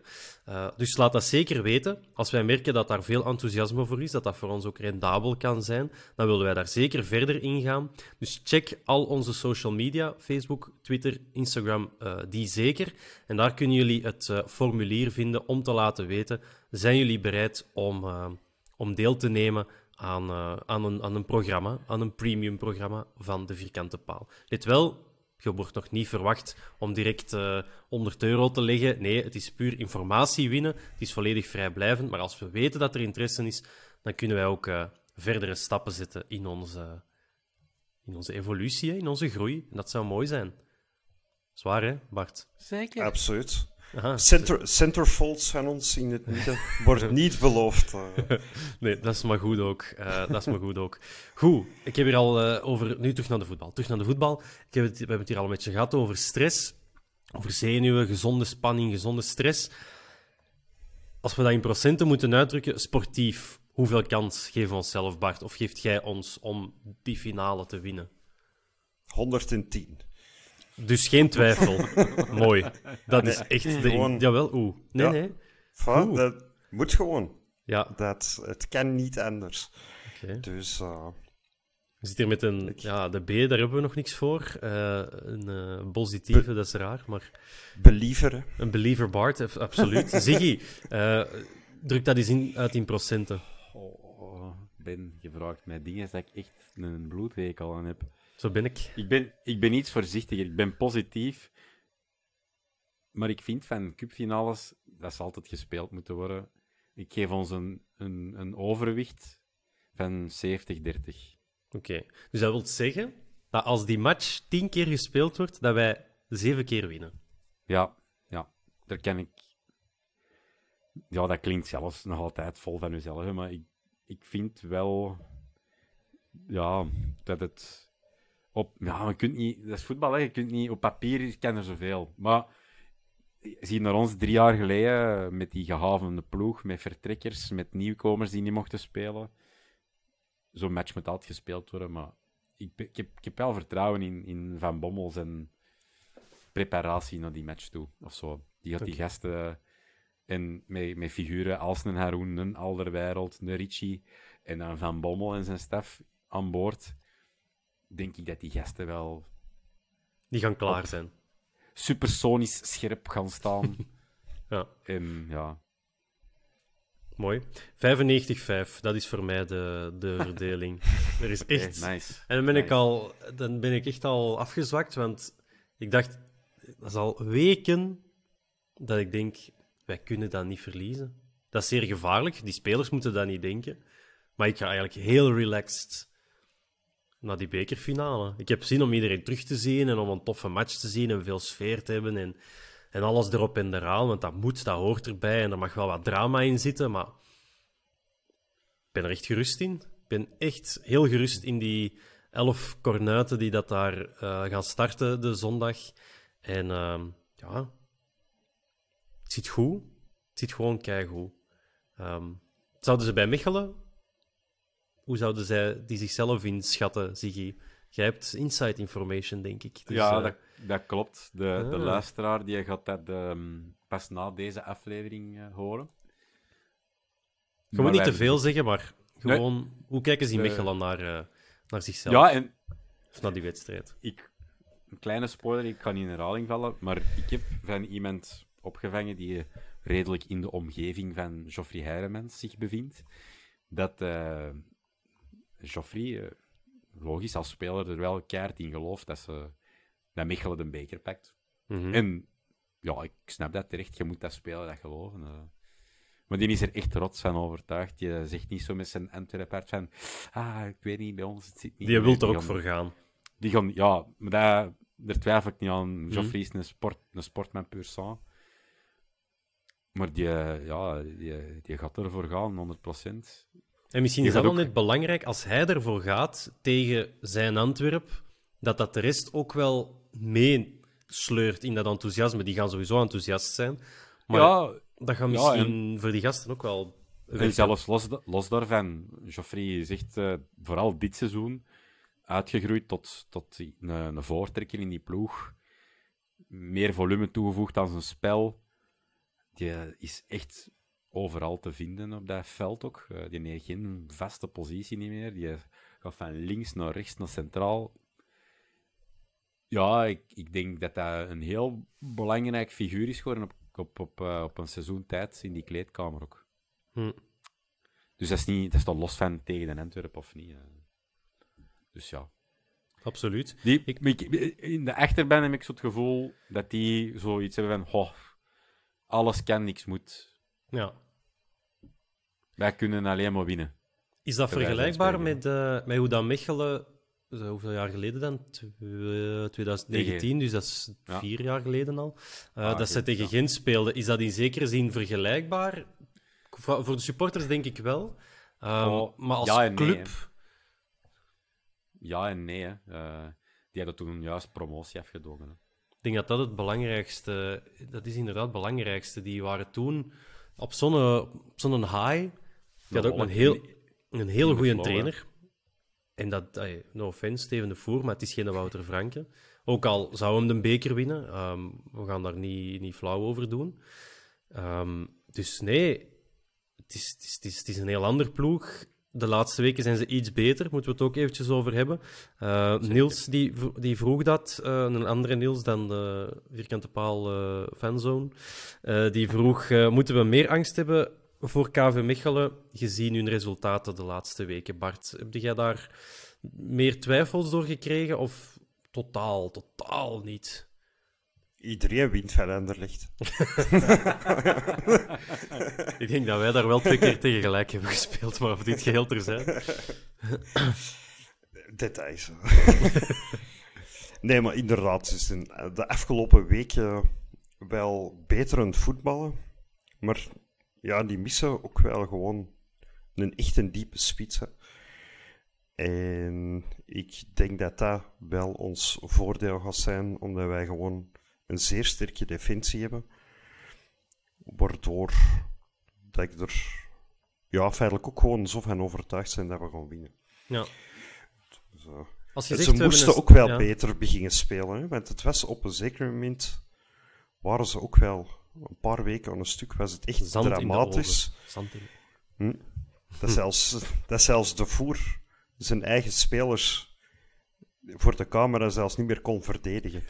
Uh, dus laat dat zeker weten. Als wij merken dat daar veel enthousiasme voor is, dat dat voor ons ook rendabel kan zijn, dan willen wij daar zeker verder in gaan. Dus check al onze social media, Facebook, Twitter, Instagram, uh, die zeker. En daar kunnen jullie het uh, formulier vinden om te laten weten, zijn jullie bereid om, om deel te nemen aan, aan, een, aan een programma, aan een premium programma van de Vierkante Paal. Dit wel, je wordt nog niet verwacht om direct uh, eh, 100 euro te leggen. Nee, het is puur informatie winnen. Het is volledig vrijblijvend. Maar als we weten dat er interesse is, dan kunnen wij ook uh, verdere stappen zetten in onze, in onze evolutie, in onze groei. En dat zou mooi zijn. Zwaar, hè, Bart? Zeker. Absoluut. Aha, center, centerfolds van ons in het midden wordt niet beloofd. Uh. nee, dat is maar goed ook. Uh, dat is maar goed ook. Goed, ik heb hier al uh, over... Nu terug naar de voetbal. Terug naar de voetbal. Ik heb het, we hebben het hier al een beetje gehad over stress. Over zenuwen, gezonde spanning, gezonde stress. Als we dat in procenten moeten uitdrukken, sportief, hoeveel kans geven we onszelf, Bart? Of geeft jij ons om die finale te winnen? 110. Dus geen twijfel. Mooi. Dat is echt de... Gewoon... Jawel, oeh. Nee, nee. Oeh. Dat moet gewoon. Ja. Dat, het kan niet anders. Okay. Dus... Uh... We zitten hier met een... Ja, de B, daar hebben we nog niks voor. Uh, een uh, positieve, dat is raar, maar... Believer. Een believer Bart, absoluut. Ziggy, uh, druk dat eens in, uit in procenten. Oh, Ben, je vraagt mij dingen dat ik echt een bloedweek al aan heb. Zo ben ik. Ik ben, ik ben iets voorzichtiger. Ik ben positief. Maar ik vind van cupfinales, dat zal altijd gespeeld moeten worden. Ik geef ons een, een, een overwicht van 70-30. Oké, dus dat wil zeggen dat als die match tien keer gespeeld wordt, dat wij zeven keer winnen. Ja, ja. Daar kan ik... Ja, dat klinkt zelfs nog altijd vol van uzelf, maar ik, ik vind wel... Ja, dat het op, ja, je kunt niet, dat is voetbal, hè. je kunt niet, op papier kan er zoveel. Maar zie naar ons drie jaar geleden, met die gehavende ploeg, met vertrekkers, met nieuwkomers die niet mochten spelen. Zo'n match moet altijd gespeeld worden, maar ik, ik, heb, ik heb wel vertrouwen in, in Van Bommels en preparatie naar die match toe, of zo. Die had die gasten en met, met figuren als een Haroon, een Alderwereld, een Ritchie en dan Van Bommel en zijn staf aan boord denk ik dat die gasten wel... Die gaan klaar zijn. Supersonisch scherp gaan staan. ja. En ja... Mooi. 95-5, dat is voor mij de, de verdeling. er is echt... nice. En dan ben, ik al, dan ben ik echt al afgezwakt, want ik dacht, dat is al weken dat ik denk, wij kunnen dat niet verliezen. Dat is zeer gevaarlijk, die spelers moeten dat niet denken. Maar ik ga eigenlijk heel relaxed naar die bekerfinale. Ik heb zin om iedereen terug te zien en om een toffe match te zien en veel sfeer te hebben en, en alles erop en eraan, want dat moet, dat hoort erbij en er mag wel wat drama in zitten, maar ik ben er echt gerust in. Ik ben echt heel gerust in die elf kornuiten die dat daar uh, gaan starten de zondag. En uh, ja, het zit goed. Het zit gewoon keigoed. Um, zouden ze bij Mechelen hoe zouden zij die zichzelf inschatten, Ziggy? Jij hebt inside information, denk ik. Dus, ja, uh... dat, dat, klopt. De, de ah. luisteraar die gaat dat um, pas na deze aflevering uh, horen. Moet niet te veel zeggen, maar gewoon... Nee, hoe kijken ze in Mechelen naar, uh, naar zichzelf? Ja, en... Of naar die wedstrijd? Ik, een kleine spoiler, ik kan niet in herhaling vallen, maar ik heb van iemand opgevangen die redelijk in de omgeving van Geoffrey Heiremans zich bevindt, dat Joffrey, eh, logisch als speler, er wel keihard in gelooft dat, ze, dat Mechelen de beker pakt. Mhm. En ja, ik snap dat terecht. Je moet dat spelen, dat geloven. Uh. Maar die is er echt rots van overtuigd. Je zegt niet zo met zijn Antwerp van... Ah, ik weet niet, bij ons het zit niet... Die wil er ook voor gaan. Die gaan... Ja, maar daar twijfel ik niet aan. Mm Joffrey is een, sport, een sportman pur sang. Maar die, ja, die, die gaat ervoor gaan, 100%. En misschien is dat wel net belangrijk als hij ervoor gaat tegen zijn Antwerp, dat dat de rest ook wel meesleurt in dat enthousiasme. Die gaan sowieso enthousiast zijn. Maar ja, dat gaat misschien voor die gasten ook wel. En zelfs los, los daarvan, Geoffrey zegt uh, vooral dit seizoen uitgegroeid tot, tot een, een voortrekker in die ploeg. Meer volume toegevoegd aan zijn spel. Die is echt overal te vinden op dat veld ook. Uh, die heeft geen vaste positie niet meer. Die gaat van links naar rechts naar centraal. Ja, ik, ik denk dat dat een heel belangrijk figuur is geworden op, op, op, uh, op een seizoen in die kleedkamer ook. Hm. Dus dat is, niet, dat is toch los van tegen de Antwerpen of niet. Uh. Dus ja. Absoluut. Die, ik, in de achterban heb ik zo het gevoel dat die zoiets hebben van... Oh, alles kan, niks moet. Ja. Wij kunnen alleen maar winnen. Is dat vergelijkbaar met, uh, met hoe dat Mechelen hoeveel jaar geleden dan? 2019, dus dat is vier jaar geleden al. Ah, dat ze tegen Gent speelden. Is dat in zekere zin vergelijkbaar? Voor de supporters denk ik wel. Um, oh, maar als ja club... ja en nee. Hè. Uh, die hadden toen juist promotie afgedwongen. Hè. Ik denk dat dat het belangrijkste... Dat is inderdaad het belangrijkste. Die waren toen op zo'n zo'n high. Die had ook een heel, een heel goede trainer. En dat, no offense, Steven de Voer, maar het is geen Wouter Franke. Ook al zou hem de beker winnen, um, we gaan daar niet, niet flauw over doen. Um, dus nee, het is, het, is, het is een heel ander ploeg. De laatste weken zijn ze iets beter, moeten we het ook eventjes over hebben. Uh, Niels die, die vroeg dat, uh, een andere Niels dan de vierkante paal uh, fanzone. die vroeg, moeten we meer angst hebben voor KV Mechelen, gezien hun resultaten de laatste weken? Bart, heb jij daar meer twijfels door gekregen of totaal, totaal niet? Iedereen wint. Ik denk dat wij daar wel twee keer tegen gelijk hebben gespeeld, maar of dit geheel er zijn. Details. nee, maar inderdaad, zijn de afgelopen weken wel beter aan het voetballen. Maar ja, die missen ook wel gewoon een echt een diepe spits. En ik denk dat dat wel ons voordeel gaat zijn, omdat wij gewoon een zeer sterke defensie hebben. Waardoor dat ik er ja, feitelijk ook gewoon zo van overtuigd zijn dat we gaan winnen. Ja. Zo. Als je zegt, ze moesten ook wel beter beginnen spelen, hè? want het was op een zeker moment waren ze ook wel een paar weken aan een stuk was het echt Zand dramatisch. Zand in. Hm. Dat, zelfs, dat zelfs de voer zijn eigen spelers voor de camera zelfs niet meer kon verdedigen.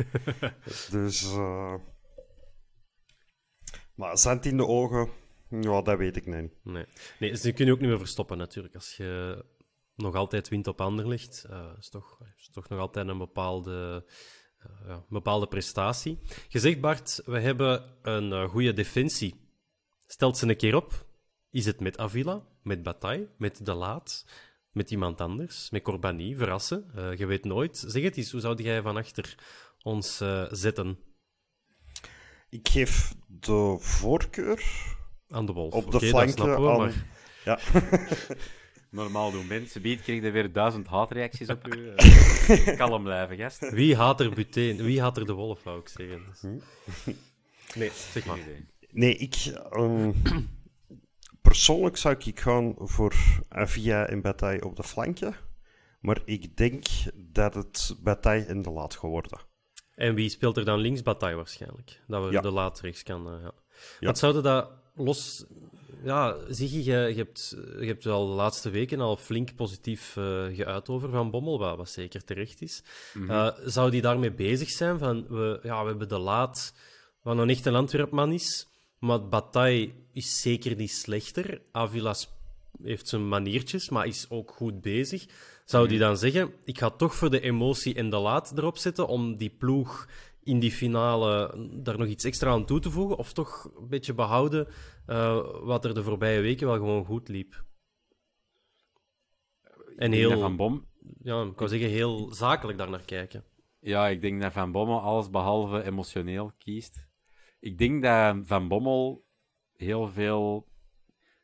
dus. Uh... Maar zand in de ogen, ja, dat weet ik niet. Nee, nee ze kunnen je ook niet meer verstoppen natuurlijk. Als je nog altijd wint op Anderlecht, uh, is, toch, is toch nog altijd een bepaalde uh, ja, bepaalde prestatie. Gezegd Bart, we hebben een goede defensie. Stelt ze een keer op. Is het met Avila, met Bataille, met De Laat, met iemand anders, met Corbani, verrassen? Uh, je weet nooit. Zeg het eens, hoe zou jij van achter ons zetten? Ik geef de voorkeur aan de Wolf. Op de flanken aan... Maar... Ja. normaal doen. Mensen biedt, kreeg er weer duizend haatreacties op u. Uh, kalm blijven, gast. Wie haat er Buteen? Wie haat er de wolf, wou ik zeggen. Dus. Hm? Nee, zeg maar. Nee, ik... Um, persoonlijk zou ik gaan voor Avia en Bataille op de flanken. Maar ik denk dat het Bataille in de laat geworden. En wie speelt er dan links? Bataille waarschijnlijk. Dat we de laat rechts kan... Uh, ja. ja. Wat zouden dat los ja, zie je, je, hebt, je hebt wel de laatste weken al flink positief uh, geuit over Van Bommel, wat, zeker terecht is. Mm zou die daarmee bezig zijn? Van, we, ja, we hebben de laat, wat een echte Antwerpman is, maar Bataille is zeker niet slechter. Avila heeft zijn maniertjes, maar is ook goed bezig. Zou die mhm. dan zeggen, ik ga toch voor de emotie en de laat erop zetten om die ploeg in die finale daar nog iets extra aan toe te voegen? Of toch een beetje behouden uh, wat er de voorbije weken wel gewoon goed liep? En heel... Van Bom... Ja, ik kan zeggen, heel zakelijk daar naar kijken. Ja, ik denk dat Van Bommel alles behalve emotioneel kiest. Ik denk dat Van Bommel heel veel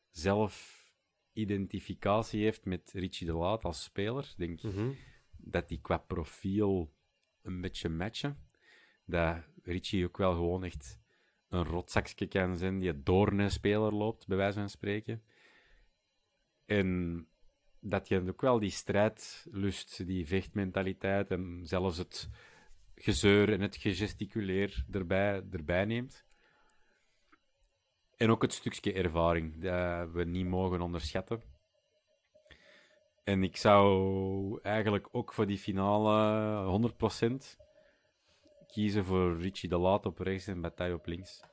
zelfidentificatie heeft met Richie de Laat als speler. Ik denk mhm. dat die qua profiel een beetje matchen dat Richie ook wel gewoon echt een rotzakje kan zijn die door een speler loopt, bij wijze van spreken. En dat je ook wel die strijdlust, die vechtmentaliteit en zelfs het gezeur en het gesticuleer erbij, erbij neemt. En ook het stukje ervaring dat we niet mogen onderschatten. En ik zou eigenlijk ook voor die finale 100% kiezen voor Richie de Laat op rechts en Bataille op links.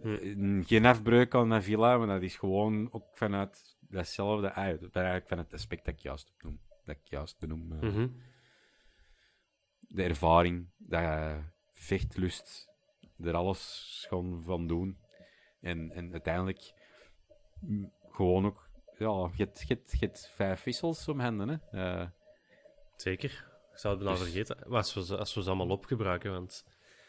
Hm. Geen afbreuk aan Villa, maar dat is gewoon ook vanuit datzelfde. Ah, eigenlijk van het aspect dat ik juist benoem. Dat ik juist benoem. Uh, mm De ervaring, de vechtlust, er alles gewoon van doen. En, en uiteindelijk mm, gewoon ook. Ja, je hebt, je, hebt, je hebt vijf wissels om handen. Hè. Uh, Zeker. Ik zou het nou vergeten. Als we, als we ze allemaal opgebruiken, want...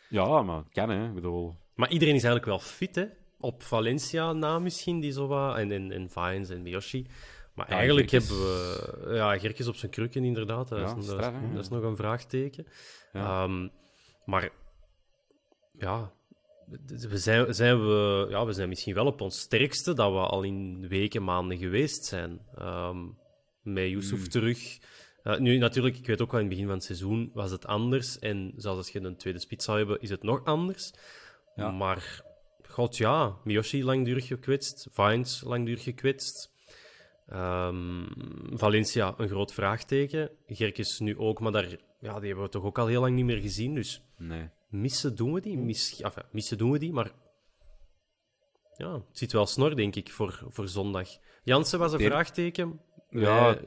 Ja, maar het kan, hè. Ik bedoel... Maar iedereen is eigenlijk wel fit, hè? Op Valencia na misschien, die zo wat... En, en, en Vines en Miyoshi. Maar eigenlijk hebben we... Ja, Gerkes op zijn krukken, inderdaad. Dat, is, dat, is, dat is, nog een vraagteken. Ehm, maar... Ja... We zijn, zijn we, ja, we zijn misschien wel op ons sterkste dat we al in weken, maanden geweest zijn. Um, met Yusuf hmm. terug. Uh, nu, natuurlijk, ik weet ook wel in het begin van het seizoen was het anders. En zelfs als je een tweede spits zou hebben, is het nog anders. Ja. Maar, god ja, Miyoshi langdurig gekwetst. Vines langdurig gekwetst. Um, Valencia, een groot vraagteken. Gerkes nu ook, maar daar, ja, die hebben we toch ook al heel lang niet meer gezien. Dus nee. missen doen we die. Enfin, missen doen we die, maar ja, het zit wel snor, denk ik, voor, voor zondag. Jansen was een vraagteken. Ja,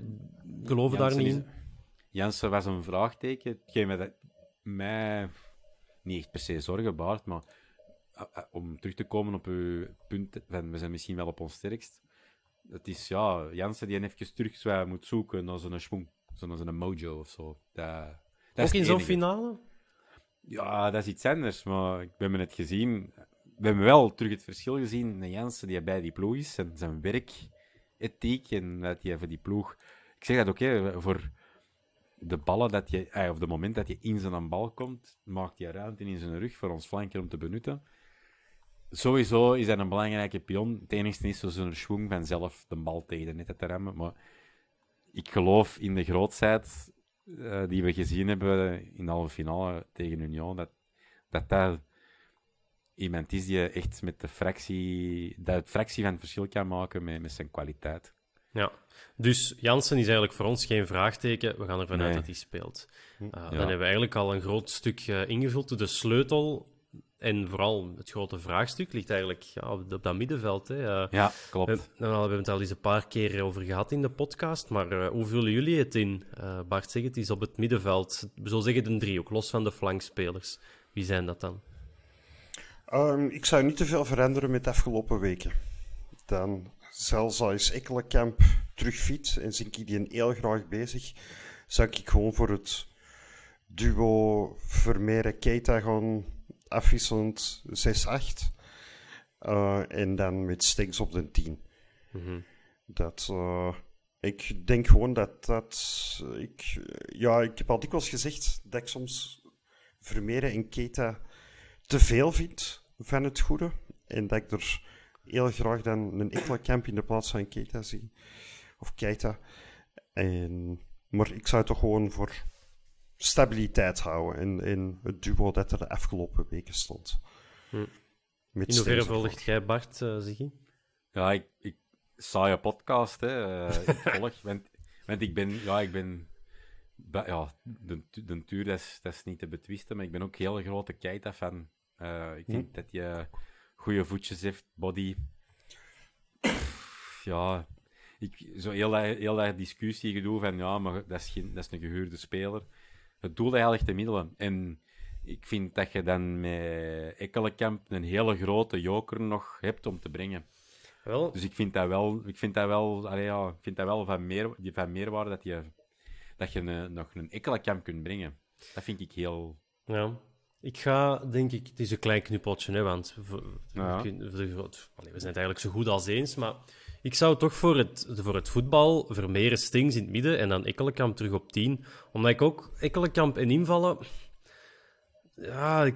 geloven daar niet in. Jansen was een vraagteken. Hetgeen mij, mij niet echt per se zorgen baart, maar eh, eh, om terug te komen op uw punt, we zijn misschien wel op ons sterkst. Het is ja, Jansen die even terug moet zoeken naar zo'n schwung, zo'n een mojo of zo. Dat, dat Ook in zo'n finale? Ja, dat is iets anders, maar we hebben het gezien. We hebben wel terug het verschil gezien. De Jansen die bij die ploeg is en zijn werk ethiek en dat je voor die ploeg. Ik zeg dat ook, hè, voor de ballen dat je, eh, of de moment dat je in zijn bal komt, maakt hij ruimte in zijn rug voor ons flanker om te benutten. Sowieso is hij een belangrijke pion. Het enigste is zo'n schwung van zelf de bal tegen de netten te remmen. Maar ik geloof in de grootheid uh, die we gezien hebben in de halve finale tegen Union, dat dat, dat iemand is die echt met de fractie, dat fractie van het verschil kan maken met, met zijn kwaliteit. Ja, dus Jansen is eigenlijk voor ons geen vraagteken. We gaan ervan uit dat hij speelt. Uh, Dan hebben we eigenlijk al een groot stuk uh, ingevuld. De sleutel en vooral het grote vraagstuk ligt eigenlijk ja, op, dat middenveld. Hè. Uh, ja, klopt. We, nou, we, hebben het al eens een paar keer over gehad in de podcast. Maar hoe vullen jullie het in? Bart, zeg het is op het middenveld. We zullen zeggen een driehoek, los van de flankspelers. Wie zijn dat dan? Um, ik zou niet te veel veranderen met de afgelopen weken. Dan, zelfs al is Ekkelenkamp terug fit en zie ik die heel graag bezig, zou ik gewoon voor het duo Vermeeren Keita gewoon afwisselend 6-8. Uh, en dan met Stinks op de 10. Mm -hmm. Dat, uh, ik denk gewoon dat dat. Ik, ja, ik heb al dikwijls gezegd dat ik soms Vermeeren en Keita te veel vind van het goede. En dat ik er heel graag dan een Ekkelenkamp in de plaats van Keita zie. Of Keita. En, maar ik zou toch gewoon voor stabiliteit houden. En, en het duo dat er de afgelopen weken stond. Hm. In hoeverre volgt jij Bart, uh, Ziggy? Ja, ik, ik saaie podcast, hè. Uh, ik volg, want, want ik ben, ja, ik ben ja, de, de tuur dat is, dat is niet te betwisten, maar ik ben ook heel grote Keita-fan. Uh, ik denk hm. dat je goede voetjes heeft, body. ja, ik, zo heel, heel erg discussie gedoe van ja, maar dat is, geen, dat is een gehuurde speler. Het doel eigenlijk te middelen. En ik vind dat je dan met Ekkelenkamp een hele grote joker nog hebt om te brengen. Wel. Dus ik vind dat wel, ik vind dat wel, allee, ja, ik vind dat wel van, meer, van meerwaarde dat je, dat je een, nog een Ekkelenkamp kunt brengen. Dat vind ik heel... Ja. Ik ga, denk ik, het is een klein knuppeltje, hè, want we, we zijn het eigenlijk zo goed als eens, maar ik zou toch voor het, voor het voetbal Vermeeren Stings in het midden en dan Ekkelenkamp terug op 10. Omdat ik ook Ekkelenkamp en invallen... Ja, ik,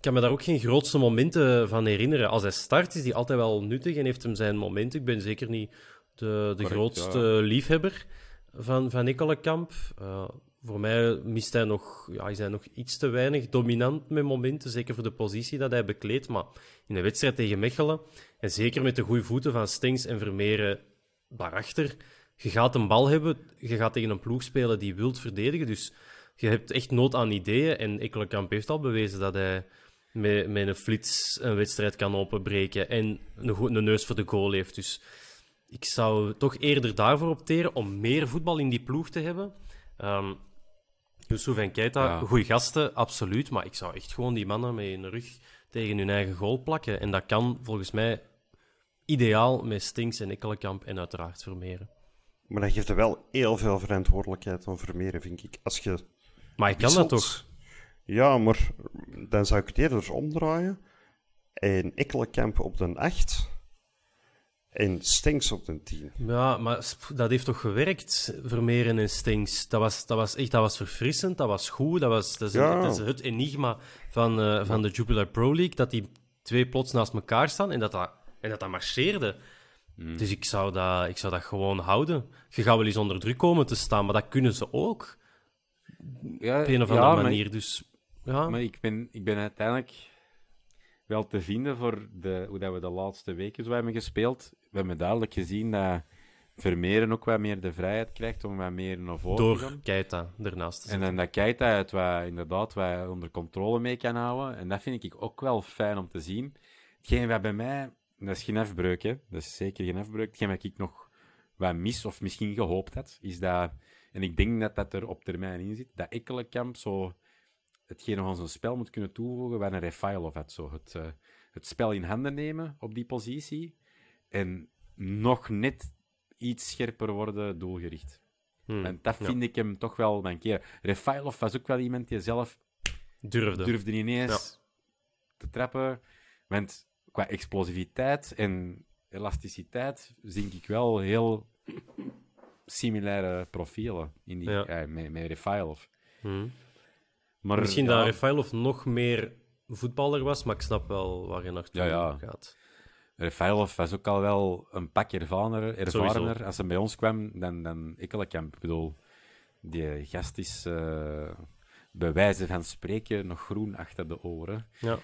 kan me daar ook geen grootste momenten van herinneren. Als hij start, is hij altijd wel nuttig en heeft hem zijn momenten. Ik ben zeker niet de, de grootste liefhebber van, van Ekkelenkamp. Uh, voor mij mist hij nog, ja, is hij nog iets te weinig dominant met momenten, zeker voor de positie dat hij bekleedt. Maar in de wedstrijd tegen Mechelen, en zeker met de goede voeten van Stengs en Vermeeren daarachter, je gaat een bal hebben, je gaat tegen een ploeg spelen die wilt verdedigen. Dus je hebt echt nood aan ideeën. En Ekkelenkamp heeft al bewezen dat hij met, met een flits een wedstrijd kan openbreken en een, een neus voor de goal heeft. Dus ik zou toch eerder daarvoor opteren om meer voetbal in die ploeg te hebben. Um, Yusuf en Keita, ja. goede gasten, absoluut. Maar ik zou echt gewoon die mannen met hun rug tegen hun eigen goal plakken. En dat kan volgens mij ideaal met Stinks en Ekkelenkamp en uiteraard Vermeeren. Maar dat geeft er wel heel veel verantwoordelijkheid aan Vermeeren, vind ik. Als je maar je kan dat toch? Ja, maar dan zou ik het eerder omdraaien. En Ekkelenkamp op de 8 en Stinks op de 10. Ja, maar dat heeft toch gewerkt, Vermeeren en Stinks. Dat was, dat was echt dat was verfrissend, dat was goed. Dat, was, dat, is, dat is het enigma van, uh, van de Jupiler Pro League, dat die twee plots naast elkaar staan en dat dat, en dat, dat marcheerde. Hmm. Dus ik zou, dat, ik zou dat gewoon houden. Je gaat wel eens onder druk komen te staan, maar dat kunnen ze ook. Ja, op een of andere manier. dus, ja. Maar ik ben, ik ben uiteindelijk wel te vinden voor de, hoe dat we de laatste weken zo hebben gespeeld. We hebben duidelijk gezien dat Vermeeren ook wat meer de vrijheid krijgt om wat meer naar voren Door te gaan. Keita ernaast te En dan dat Keita het wat, inderdaad wat onder controle mee kan houden. En dat vind ik ook wel fijn om te zien. Hetgeen wat bij mij... Dat is geen afbreuk, hè. Dat is zeker geen afbreuk. Hetgeen wat ik nog wat mis, of misschien gehoopt had, is dat... En ik denk dat dat er op termijn in zit. Dat Ekkelenkamp zo hetgeen nog aan zijn spel moet kunnen toevoegen waar een Refailov had. Zo het, uh, het spel in handen nemen op die positie en nog net iets scherper worden doelgericht. Hmm, en dat vind ik hem toch wel mankeren. Refailov was ook wel iemand die zelf durfde, durfde niet eens te trappen. Want qua explosiviteit en elasticiteit zie ik wel heel similaire profielen in die, ja. uh, met, met Refailov. Hmm. Maar, Misschien dat Refailov nog meer voetballer was, maar ik snap wel waar je naartoe ja, ja. gaat. Refailov was ook al wel een pak ervarener, ervarener als hij bij ons kwam dan, dan Ikkelenkamp. Ik bedoel, die gast is uh, bij wijze van spreken nog groen achter de oren. Ja,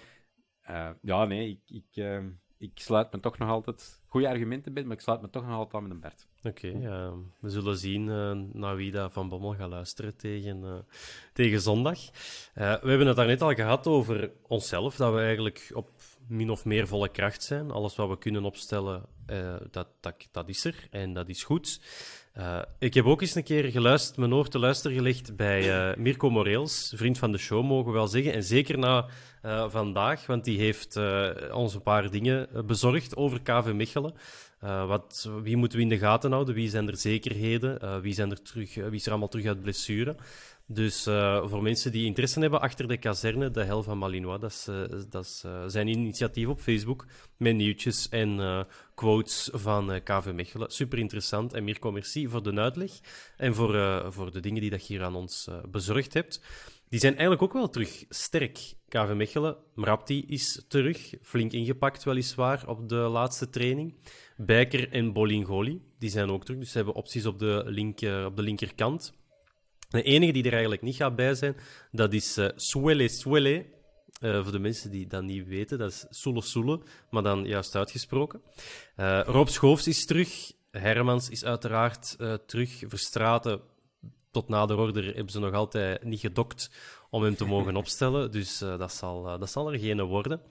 uh, ja nee, ik, ik, uh, ik sluit me toch nog altijd... Goede argumenten bij, maar ik sluit me toch nog altijd aan met een Bert. Oké, okay, we zullen zien uh, naar wie dat Van Bommel gaat luisteren tegen, uh, tegen zondag. Uh, we hebben het daarnet al gehad over onszelf, dat we eigenlijk op min of meer volle kracht zijn. Alles wat we kunnen opstellen, dat, dat, dat is er en dat is goed. ik heb ook eens een keer geluisterd, mijn oor te luisteren gelegd bij Mirko Moreels, vriend van de show, mogen we wel zeggen. En zeker na vandaag, want die heeft ons een paar dingen bezorgd over KV Mechelen. Uh, wat, wie moeten we in de gaten houden? Wie zijn er zekerheden? Uh, wie, zijn er terug, uh, wie is er allemaal terug uit blessure? Dus voor mensen die interesse hebben, achter de kazerne, de hel van Malinois, dat is, dat is zijn initiatief op Facebook met nieuwtjes en quotes van KV Mechelen. Super interessant. En Mirko, merci voor de uitleg en voor, voor de dingen die dat je hier aan ons bezorgd hebt. Die zijn eigenlijk ook wel terug sterk. KV Mechelen, Mrapti is terug, flink ingepakt weliswaar op de laatste training. Bijker en Bolingoli, die zijn ook terug, dus ze hebben opties op de, linker, op de linkerkant. De enige die er eigenlijk niet gaat bij zijn, dat is uh, Swelle Swelle. Uh, voor de mensen die dat niet weten, dat is Soele Soele, maar dan juist uitgesproken. Uh, Rob Schoofs is terug. Hermans is uiteraard terug. Verstraten tot na de order hebben ze nog altijd niet gedokt om hem te mogen opstellen. Dus dat, zal, dat zal er geen worden.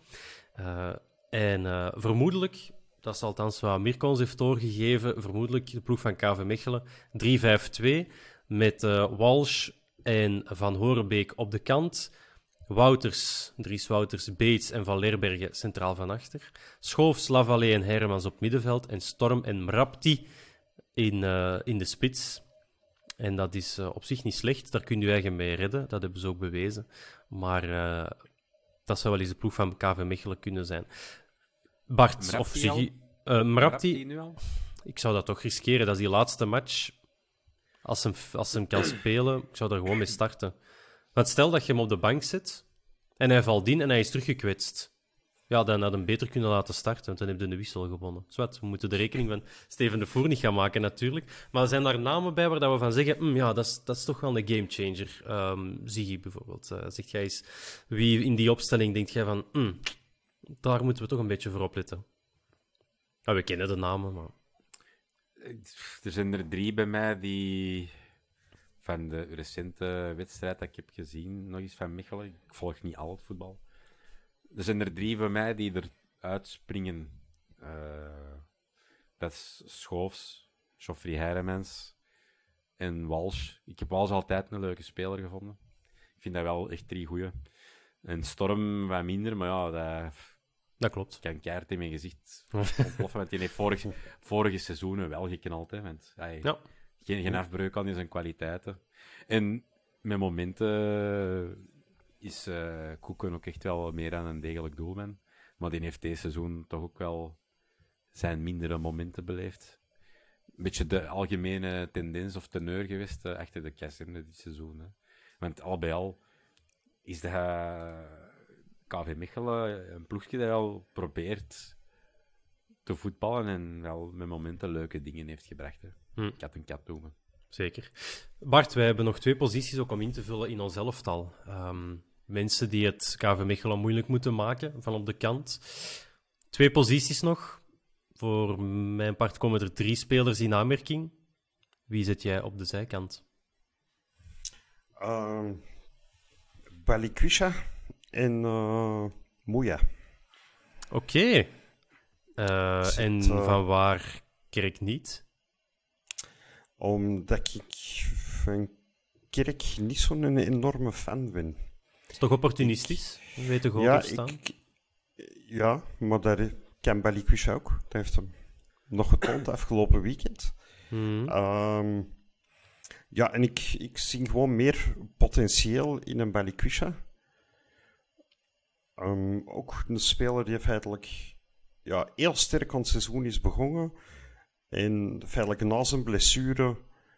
En vermoedelijk, dat is althans wat Mirko ons heeft doorgegeven, vermoedelijk de ploeg van KV Mechelen 3-5-2 met Walsh en Van Horenbeek op de kant. Wouters, Dries Wouters, Beets en Van Lerbergen centraal van achter. Schoofs, Lavallee en Hermans op middenveld. En Storm en Mrapti in, in de spits. En dat is uh, op zich niet slecht. Daar kun je eigen mee redden. Dat hebben ze ook bewezen. Maar dat zou wel eens de ploeg van KV Mechelen kunnen zijn. Bart of Siggy. Uh, Mrapti, nu al? Ik zou dat toch riskeren. Dat is die laatste match. Als hem, als hem kan spelen, ik zou er gewoon mee starten. Want stel dat je hem op de bank zet en hij valt in en hij is teruggekwetst. Ja, dan had hem beter kunnen laten starten, want dan heb je de wissel gewonnen. Zwat, we moeten de rekening van Steven de Voer niet gaan maken, natuurlijk. Maar er zijn daar namen bij waar dat we van zeggen: hm, ja, dat is, dat is toch wel een gamechanger. Um, Ziggy bijvoorbeeld. Uh, zegt jij eens, wie in die opstelling denkt jij van: hm, daar moeten we toch een beetje voor opletten? Ja, we kennen de namen, maar. Er zijn er drie bij mij die van de recente wedstrijd dat ik heb gezien, nog eens van Mechelen. Ik volg niet al het voetbal er zijn er drie voor mij die er uitspringen. Uh, dat is Schoofs, Geoffrey Heiremans en Walsh. Ik heb Walsh altijd een leuke speler gevonden. Ik vind dat wel echt drie goeie. En Storm wat minder, maar ja, dat, dat klopt. kan keihard in mijn gezicht ontploffen. Want die heeft vorige, vorige seizoenen wel geknald. Hè, want hij, ja. geen, geen afbreuk aan zijn kwaliteiten. En met momenten is uh, Koeken ook echt wel meer aan een degelijk doelman. Maar die heeft deze seizoen toch ook wel zijn mindere momenten beleefd. Een beetje de algemene tendens of teneur geweest uh, achter de in dit seizoen. Hè. Want al bij al is de KV Mechelen een ploegje dat al probeert te voetballen en wel met momenten leuke dingen heeft gebracht. Hè. Hm. Kat en kat noemen. Zeker. Bart, wij hebben nog twee posities ook om in te vullen in ons elftal. Ehm, mensen die het KV Mechelen moeilijk moeten maken van op de kant. Twee posities nog. Voor mijn part komen er drie spelers in aanmerking. Wie zet jij op de zijkant? Uh, Balikwisha en uh, Moeja. Oké. Uh, en uh, van waar Kerk niet? Omdat ik van Kerk niet zo'n enorme fan ben. is toch opportunistisch? Weet toch ja, staan? Ik, ja, maar daar kan Balikwisha ook. Dat heeft hem nog getoond afgelopen weekend. Hmm. Um, ja, en ik, ik zie gewoon meer potentieel in een Balikwisha. Um, ook een speler die feitelijk ja, heel sterk aan het seizoen is begonnen. En feitelijk na zijn blessure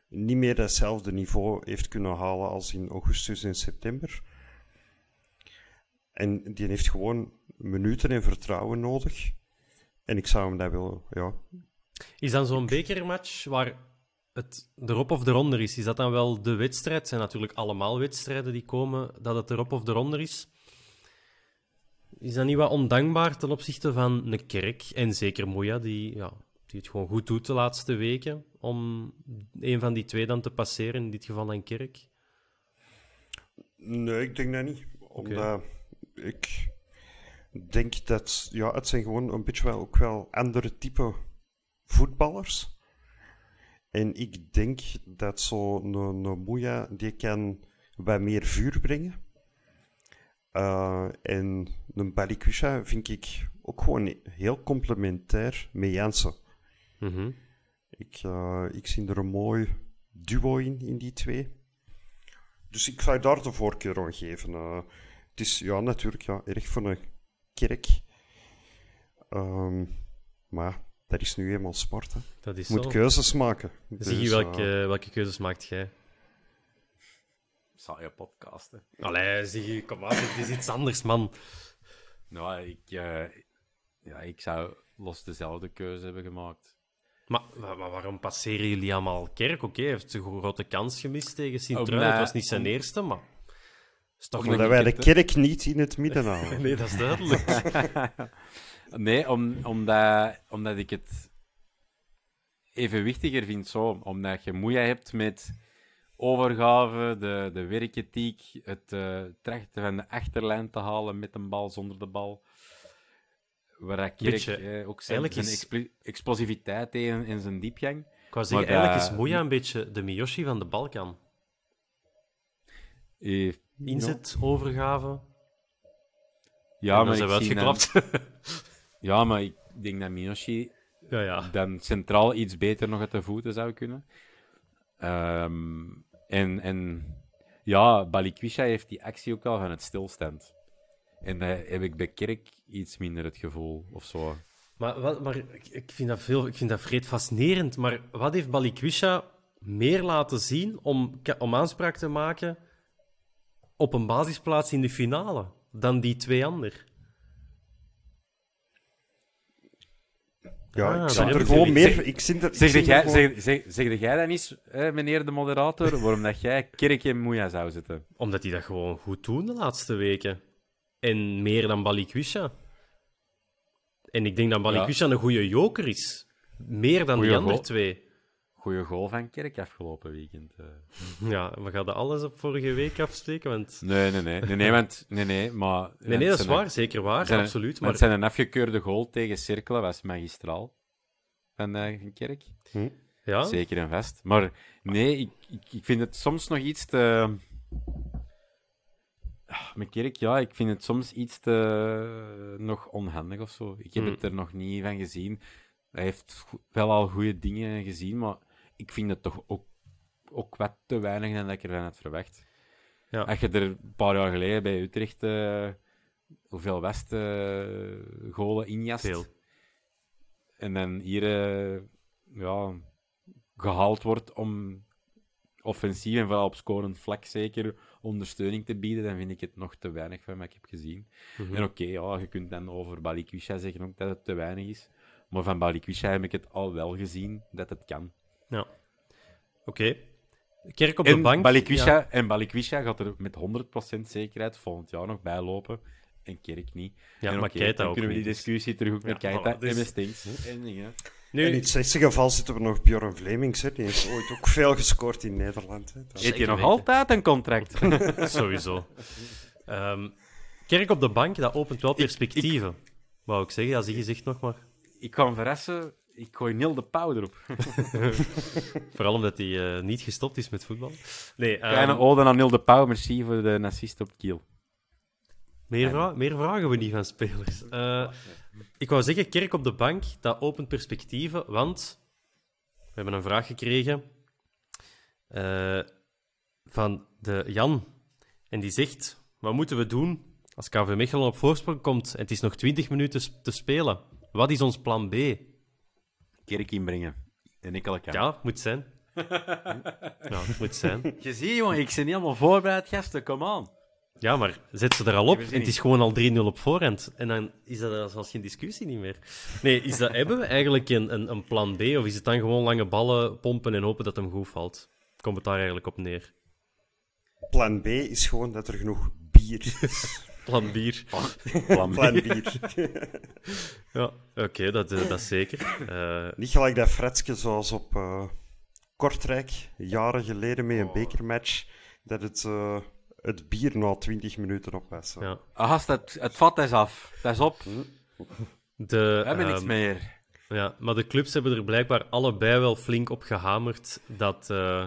niet meer hetzelfde niveau heeft kunnen halen als in augustus en september. En die heeft gewoon minuten en vertrouwen nodig. En ik zou hem dat willen, ja. Is dan zo'n bekermatch waar het erop of eronder is, is dat dan wel de wedstrijd? Het zijn natuurlijk allemaal wedstrijden die komen dat het erop of eronder is. Is dat niet wat ondankbaar ten opzichte van een kerk? En zeker Moja, die, ja, die het gewoon goed doet de laatste weken. Om een van die twee dan te passeren, in dit geval een kerk? Nee, ik denk dat niet. Omdat ik denk dat ja, het zijn gewoon een beetje wel, ook wel andere type voetballers. En ik denk dat zo'n een Moeja, die kan wat meer vuur brengen. Uh, en een Balikwisha vind ik ook gewoon heel complementair met Jansen. Mhm. ik, uh, ik zie er een mooi duo in, in die twee. Dus ik ga daar de voorkeur aan geven. Uh, het is ja, natuurlijk ja, erg voor een kerk. Um, maar dat is nu eenmaal sport. Hè. Dat is Moet keuzes maken. Zie je dus, welke, welke keuzes maakt jij? Zal je podcasten? Allee, zie je, kom maar, het is iets anders, man. Nou, ik, uh, ja, ik zou los dezelfde keuze hebben gemaakt. Maar, maar waarom passeren jullie allemaal Kerk? Oké, hij heeft een grote kans gemist tegen Sint-Truiden. Het was niet zijn eerste, maar... Is toch Omdat wij de kerk niet in het midden houden. nee, dat is duidelijk. nee, om, omdat, omdat ik het evenwichtiger vind zo. Omdat je moeite hebt met overgave, de, de werkethiek, het uh, trachten van de achterlijn te halen met een bal zonder de bal. Waar ik eh, ook zijn, zijn is... explosiviteit in, in zijn diepgang. Ik wou zeggen, eigenlijk is Moeja een beetje de Miyoshi van de Balkan. Eh, Inzet, overgave. Ja, maar ik uitgeklapt. ja, maar ik denk dat Miyoshi ja, ja. dan centraal iets beter nog uit de voeten zou kunnen. Um, en, en ja, Balikwisha heeft die actie ook al van het stilstand. En daar heb ik bij Kerk iets minder het gevoel, of zo. Maar, wat, maar ik, vind dat veel, ik vind dat vreed fascinerend. Maar wat heeft Balikwisha meer laten zien om, om aanspraak te maken op een basisplaats in de finale dan die twee anderen? Ja, ah, ik zie er gewoon meer... Ik er, zeg, jij, zeg, zeg, zeg jij dan eens, meneer de moderator, waarom dat jij Kerk en Moeja zou zitten? Omdat die dat gewoon goed doen de laatste weken. En meer dan Balikwisha. En ik denk dat Balikwisha een goede joker is. Meer dan die andere twee. Goeie goal van Kerk afgelopen weekend. Uh. Ja, we gaan alles op vorige week afsteken, want... Nee, nee, nee. Nee, nee, want, nee, nee maar... Nee, nee, dat is waar. Zeker waar, absoluut. Maar... Het zijn een afgekeurde goal tegen Cirkelen was magistraal. Van, uh, Kerk. Hm? Ja? Zeker en vast. Maar nee, ik, ik, ik vind het soms nog iets te... Ah, met Kerk, ja, ik vind het soms iets te nog onhandig of zo. Ik heb hm. het er nog niet van gezien. Hij heeft wel al goede dingen gezien, maar ik vind het toch ook ook wat te weinig dan dat ik ervan had verwacht. Ja. Als je er een paar jaar geleden bij Utrecht uh, hoeveel West uh, golen injast. Veel. En dan hier uh, ja, gehaald wordt om offensief en vooral op scorend vlak zeker ondersteuning te bieden, dan vind ik het nog te weinig van wat ik heb gezien. Mhm. En oké, ja, je kunt dan over Balikwisha zeggen ook dat het te weinig is. Maar van Balikwisha heb ik het al wel gezien dat het kan. Ja. Oké. Kerk op de bank. Balikwisha, En Balikwisha gaat er met 100% zekerheid volgend jaar nog bij lopen. En Kerk niet. Ja, en maar okay, dan kunnen we die dus- discussie terug ook naar ja, Keita dus... en Stinks. En dingen. Nu... In het slechtste geval zitten we nog Bjorn Vlemings. Hè. Die heeft ooit ook veel gescoord in Nederland. Hè. Heeft hij nog altijd een contract? Sowieso. Um, Kerk op de bank, dat opent wel perspectieven. Ik, ik... Wou ik zeggen, als je zegt nog maar. Ik kan verrassen, ik gooi Nil de Pauw erop. Vooral omdat hij uh, niet gestopt is met voetbal. Nee, um... Kleine ode aan Nil de Pauw, merci voor de assist op Kiel. Meer, vra meer, vragen we niet van spelers. Uh, ik wou zeggen, Kerk op de bank, dat opent perspectieven, want we hebben een vraag gekregen uh, van de Jan. En die zegt, wat moeten we doen als KV Mechelen op voorsprong komt en het is nog 20 minuten te spelen? Wat is ons plan B? Kerk inbrengen. En ik kan. Ja, moet zijn. ja, moet zijn. Je ziet, jongen, ik ben helemaal voorbereid, gasten. Kom aan. Ja, maar zet ze er al op en het is gewoon al 3-0 op voorhand. En dan is dat zelfs geen discussie niet meer. Nee, is dat, hebben we eigenlijk een, een, een, plan B? Of is het dan gewoon lange ballen pompen en hopen dat hem goed valt? Komt het daar eigenlijk op neer? Plan B is gewoon dat er genoeg bier is. Plan bier. Plan, Plan bier. ja, oké, dat, eh, dat is zeker. Uh... Niet gelijk dat fretsje zoals op uh, Kortrijk, jaren geleden met een bekermatch, dat het het bier na 20 minuten op was. Ja. Gast, het, het vat is af. Dat is op. De, We hebben um, niks meer. Ja, maar de clubs hebben er blijkbaar allebei wel flink op gehamerd dat, uh,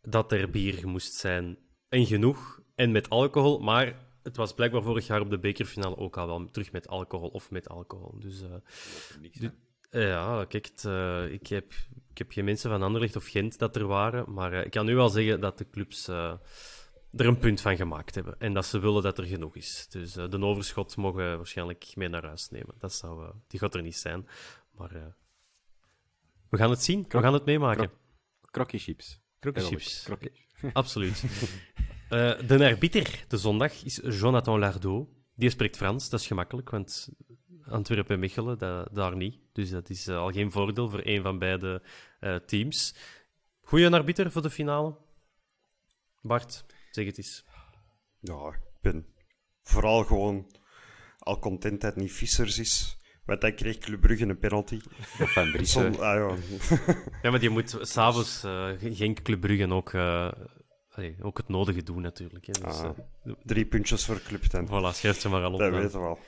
dat er bier moest zijn. En genoeg. En met alcohol. Maar het was blijkbaar vorig jaar op de bekerfinale ook al wel terug met alcohol of met alcohol. Dus uh, niks, ja, kijk, het, uh, ik, heb, ik heb geen mensen van Anderlecht of Gent dat er waren. Maar ik kan nu wel zeggen dat de clubs er een punt van gemaakt hebben. En dat ze willen dat er genoeg is. Dus de overschot mogen we waarschijnlijk mee naar huis nemen. Dat zou, die gaat er niet zijn. Maar we gaan het zien. we gaan het meemaken. Krokje chips. Krokje chips. Absoluut. de arbiter de zondag is Jonathan Lardot. Die spreekt Frans, dat is gemakkelijk, want Antwerpen en Mechelen, dat, daar niet. Dus dat is al geen voordeel voor een van beide teams. Goeie arbiter voor de finale. Bart. Zeg het eens. Ja, ik ben vooral gewoon al content dat het niet Vissers is. Want dan kreeg Club Brugge een penalty. Of Van Driessen. Ah, ja. ja, maar je moet s'avonds uh, geen Club Brugge ook, ook het nodige doen natuurlijk. Hè. Dus, ah, uh, drie puntjes voor Club ten. Voilà, schrijf ze maar al op. Dat weten we wel.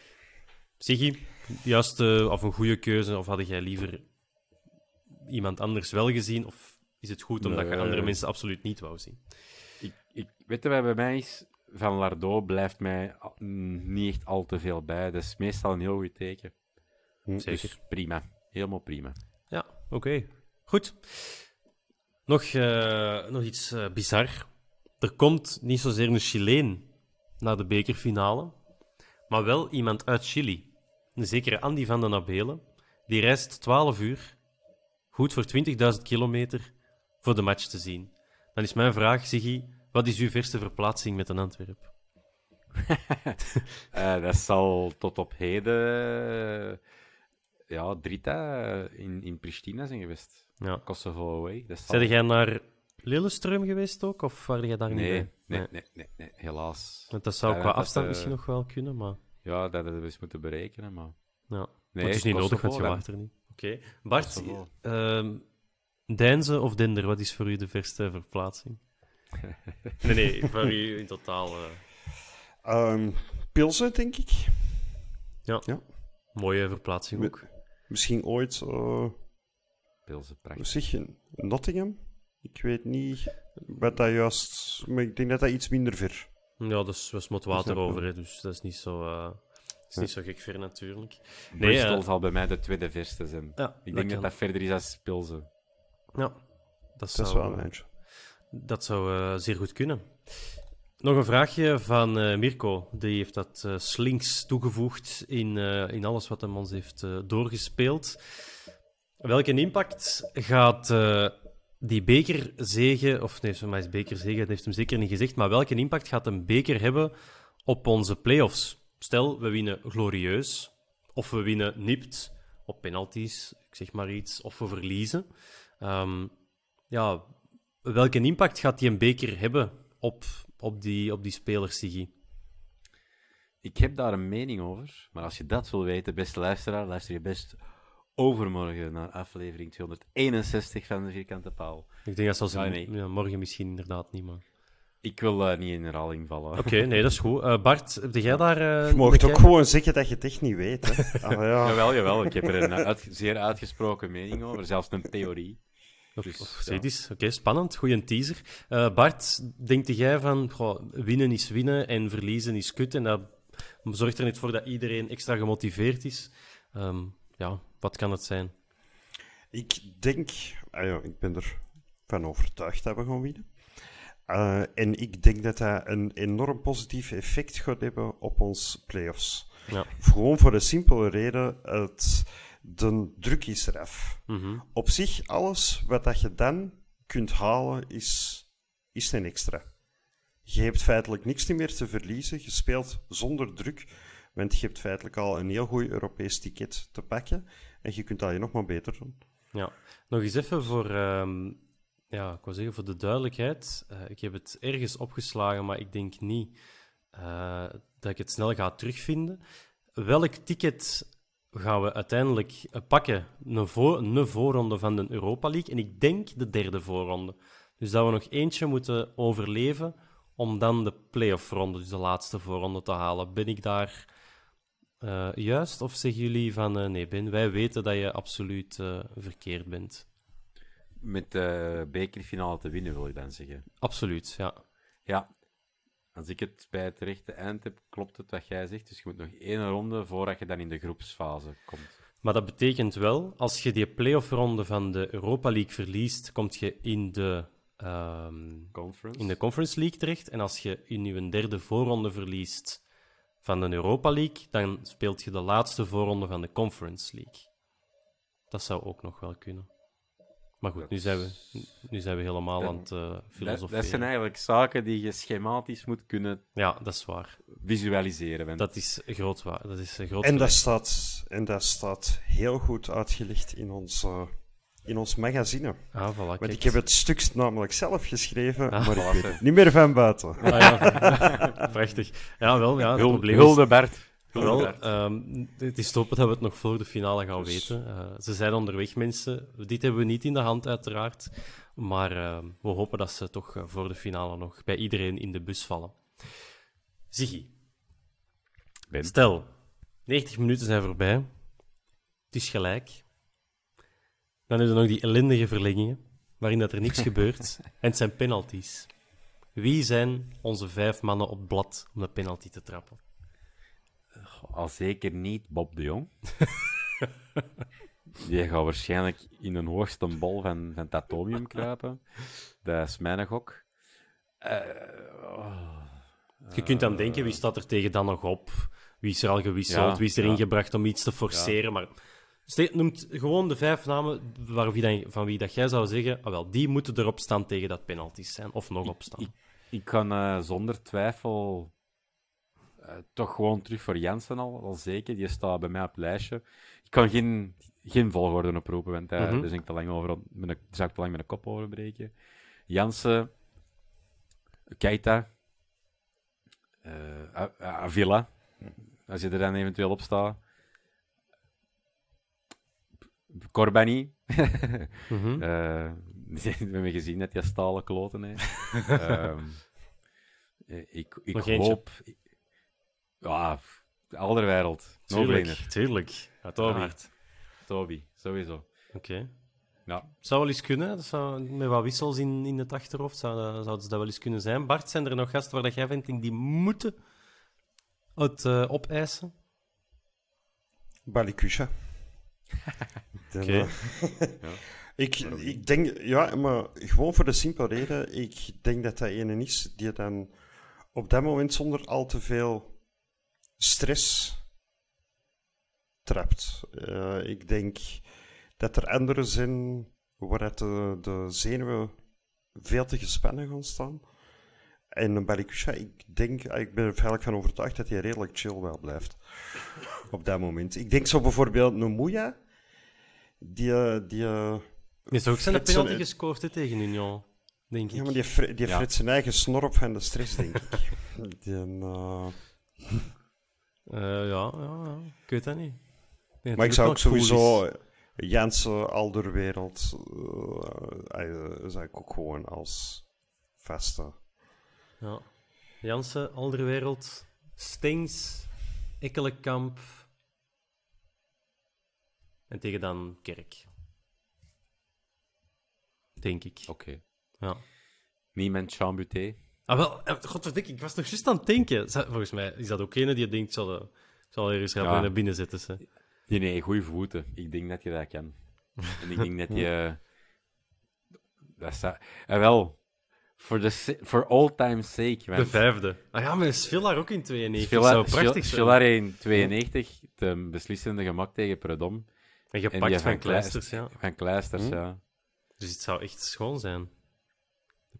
Siggy, juist of een goede keuze, of had jij liever iemand anders wel gezien? Of is het goed omdat nee. je andere mensen absoluut niet wou zien? ik, weet je wat bij mij is? Van Lardo blijft mij niet echt al te veel bij. Dat is meestal een heel goed teken. Hm, Zeker. Dus prima. Helemaal prima. Ja, oké. Goed. Nog, uh, nog iets uh, bizar. Er komt niet zozeer een Chileen naar de bekerfinale, maar wel iemand uit Chili. Een zekere Andy van den Abelen. Die reist 12 uur, goed voor 20.000 kilometer, voor de match te zien. Dan is mijn vraag, Siggy, wat is uw verste verplaatsing met een Antwerp? uh, dat zal tot op heden ja, Drita in, in Pristina zijn geweest. Ja. Kosovo away. Zal... jij naar Lillestrøm geweest ook? Of waren jij daar nee, niet bij? Nee, nee, nee, nee, helaas. Want dat zou qua afstand uh, misschien nog wel kunnen, maar... Ja, dat hadden we eens moeten berekenen, maar... Ja, nee, het is niet nodig, want je wacht er niet. Oké. Okay. Bart, uh, Deinze of Dinder, wat is voor u de verste verplaatsing? nee, nee, voor u in totaal. Uh... Um, Pilsen, denk ik. Ja. ja. Mooie verplaatsing ook. Misschien ooit. Uh... Pilsen, prachtig. Zeg Nottingham? Ik weet niet wat dat juist. Maar ik denk dat dat iets minder ver. Ja, dus we smot water over, hè, dus dat is niet zo. Uh... is niet zo gek ver natuurlijk. Nee, Bristol uh... zal bij mij de tweede verste zijn. Ja, ik denk dat dat verder is als Pilsen. Ja, dat, dat is wel een eindje. Dat zou zeer goed kunnen. Nog een vraagje van Mirko. Die heeft dat slinks toegevoegd in, in alles wat hem ons heeft doorgespeeld. Welke impact gaat die bekerzegen, of nee, maar is bekerzegen, dat heeft hem zeker niet gezegd, maar welke impact gaat een beker hebben op onze playoffs? Stel, we winnen glorieus, of we winnen nipt op penalties, ik zeg maar iets, of we verliezen. Um, ja, welke impact gaat die een beker hebben op, op, die, op die spelers, Sigi? Ik heb daar een mening over, maar als je dat wil weten, beste luisteraar, luister je best overmorgen naar aflevering 261 van de Vierkante Paal. Ik denk dat zelfs ja, nee. ja, morgen misschien inderdaad niet, maar... Ik wil uh, niet in herhaling vallen. Oké, nee, dat is goed. Uh, Bart, heb jij daar... Uh, je mag ook gewoon zeggen dat je het echt niet weet, hè? ah, ja. jawel, jawel. Ik heb er een uit, zeer uitgesproken mening over, zelfs een theorie. Dus, ja. Oké, spannend. Goeie teaser. Bart, denkt jij van goh, winnen is winnen en verliezen is kut en dat zorgt er niet voor dat iedereen extra gemotiveerd is? Um, ja, wat kan het zijn? Ik denk, ah ja, ik ben er van overtuigd dat we gaan winnen. Uh, en ik denk dat dat een enorm positief effect gaat hebben op ons playoffs. Ja. Gewoon voor de simpele reden, het, de druk is eraf. Mm Op zich, alles wat dat je dan kunt halen, is, is een extra. Je hebt feitelijk niks meer te verliezen. Je speelt zonder druk, want je hebt feitelijk al een heel goed Europees ticket te pakken. En je kunt dat je nog maar beter doen. Ja, nog eens even voor, um, ja, ik wou zeggen voor de duidelijkheid. Uh, ik heb het ergens opgeslagen, maar ik denk niet uh, dat ik het snel ga terugvinden. Welk ticket gaan we uiteindelijk uh, pakken? Een, voor, een voorronde van de Europa League. En ik denk de derde voorronde. Dus dat we nog eentje moeten overleven om dan de playoff ronde, dus de laatste voorronde, te halen. Ben ik daar uh, juist? Of zeggen jullie van uh, nee, Ben, wij weten dat je absoluut uh, verkeerd bent? Met de bekerfinale te winnen, wil je dan zeggen? Absoluut, ja. Ja, als ik het bij het rechte eind heb, klopt het wat jij zegt. Dus je moet nog één ronde voordat je dan in de groepsfase komt. Maar dat betekent wel, als je die playoff-ronde van de Europa League verliest, kom je in de, um, conference. in de Conference League terecht. En als je in je derde voorronde verliest van de Europa League, dan speelt je de laatste voorronde van de Conference League. Dat zou ook nog wel kunnen. Maar goed, nu zijn we, nu zijn we helemaal aan het uh, filosoferen. Dat, zijn eigenlijk zaken die je schematisch moet kunnen ja, dat is waar. visualiseren. Dat is groot waar. Dat is groot en, dat staat, en dat staat heel goed uitgelegd in ons in ons magazine. Ah, voilà, Want ik heb het stuk namelijk zelf geschreven, ah, maar ik weet het niet meer van buiten. Ah, ja, prachtig. Ja, wel, ja. Het probleem Hulde Bert. Wel, um, het is top dat we het nog voor de finale gaan dus- weten. Uh, ze zijn onderweg, mensen. Dit hebben we niet in de hand, uiteraard. Maar uh, we hopen dat ze toch uh, voor de finale nog bij iedereen in de bus vallen. Ziggy. Ben. Stel, 90 minuten zijn voorbij. Het is gelijk. Dan is er nog die ellendige verlengingen, waarin dat er niks gebeurt. En het zijn penalties. Wie zijn onze vijf mannen op blad om de penalty te trappen? Al zeker niet Bob de Jong. Die gaat waarschijnlijk in een hoogste bol van, van Tatomium kruipen. Dat is mijn gok. Uh, Je kunt dan denken, wie staat er tegen dan nog op? Wie is er al gewisseld? wie is erin gebracht om iets te forceren? Maar noemt gewoon de vijf namen van wie, van wie dat jij zou zeggen, ah wel, die moeten erop staan tegen dat penalties zijn, of nog op staan. Ik, ik, kan uh, zonder twijfel uh, toch gewoon terug voor Jansen al, al zeker. Die staat bij mij op het lijstje. Ik kan geen, geen volgorde oproepen, want uh, mm -hmm. daar, ik te lang over, een, zou ik te lang met een kop over breken. Jansen, Keita, Avila, als je er dan eventueel op staat. Corbani. mm-hmm. uh, we hebben gezien dat hij stalen kloten heeft. um, ik ik hoop... Ja, wereld. Tuurlijk, tuurlijk. Ja, Toby. Toby, sowieso. Oké. Okay. Ja. Zou wel eens kunnen, dat zou, met wat wissels in, in het achterhoofd, zou, zou dat wel eens kunnen zijn. Bart, zijn er nog gasten waar dat jij vindt die moeten het uh, opeisen? Balikusha. Okay. ja. Ik, ik denk, ja, maar gewoon voor de simpele reden, ik denk dat dat ene is die dan op dat moment zonder al te veel stress trapt. Uh, ik denk dat er andere zijn waar de, de zenuwen veel te gespannen gaan staan. En Balikusha, ik denk, ik ben er eigenlijk van overtuigd dat hij redelijk chill wel blijft. Op dat moment. Ik denk zo bijvoorbeeld Nomuya, die... Eh, die uh, is ook zijn penalty gescoord tegen Union, denk ik. Ja, maar die, fr die ja. zijn eigen snor op van de stress, denk ik. die, uh... ja, ja, ja, ik weet dat niet. Nee, maar ik zou ook sowieso Jensen Alderwereld uh, zou ik ook gewoon als vaste. Ja. Jansen, Alderwereld, Stings, Ekkelenkamp en tegen dan Kerk. Denk ik. Oké. Ja. Niemand Chambuté. Ah, wel, eh, godverdikke, ik was nog juist aan het denken. Volgens mij is dat ook een die denkt, zal, zal er eens ja. naar binnen zetten. Ze. Nee, nee, goede voeten. Ik denk dat je dat kan. En ik denk dat je... Dat staat... En wel, voor for all time's sake. De vijfde. Ah ja, maar is Villar ook in 92? Villar, zou prachtig zijn. Villar in 92, de beslissende gemak tegen Predom. En gepakt en van Kleisters, ja. Van Kleisters, hm? ja. Dus het zou echt schoon zijn.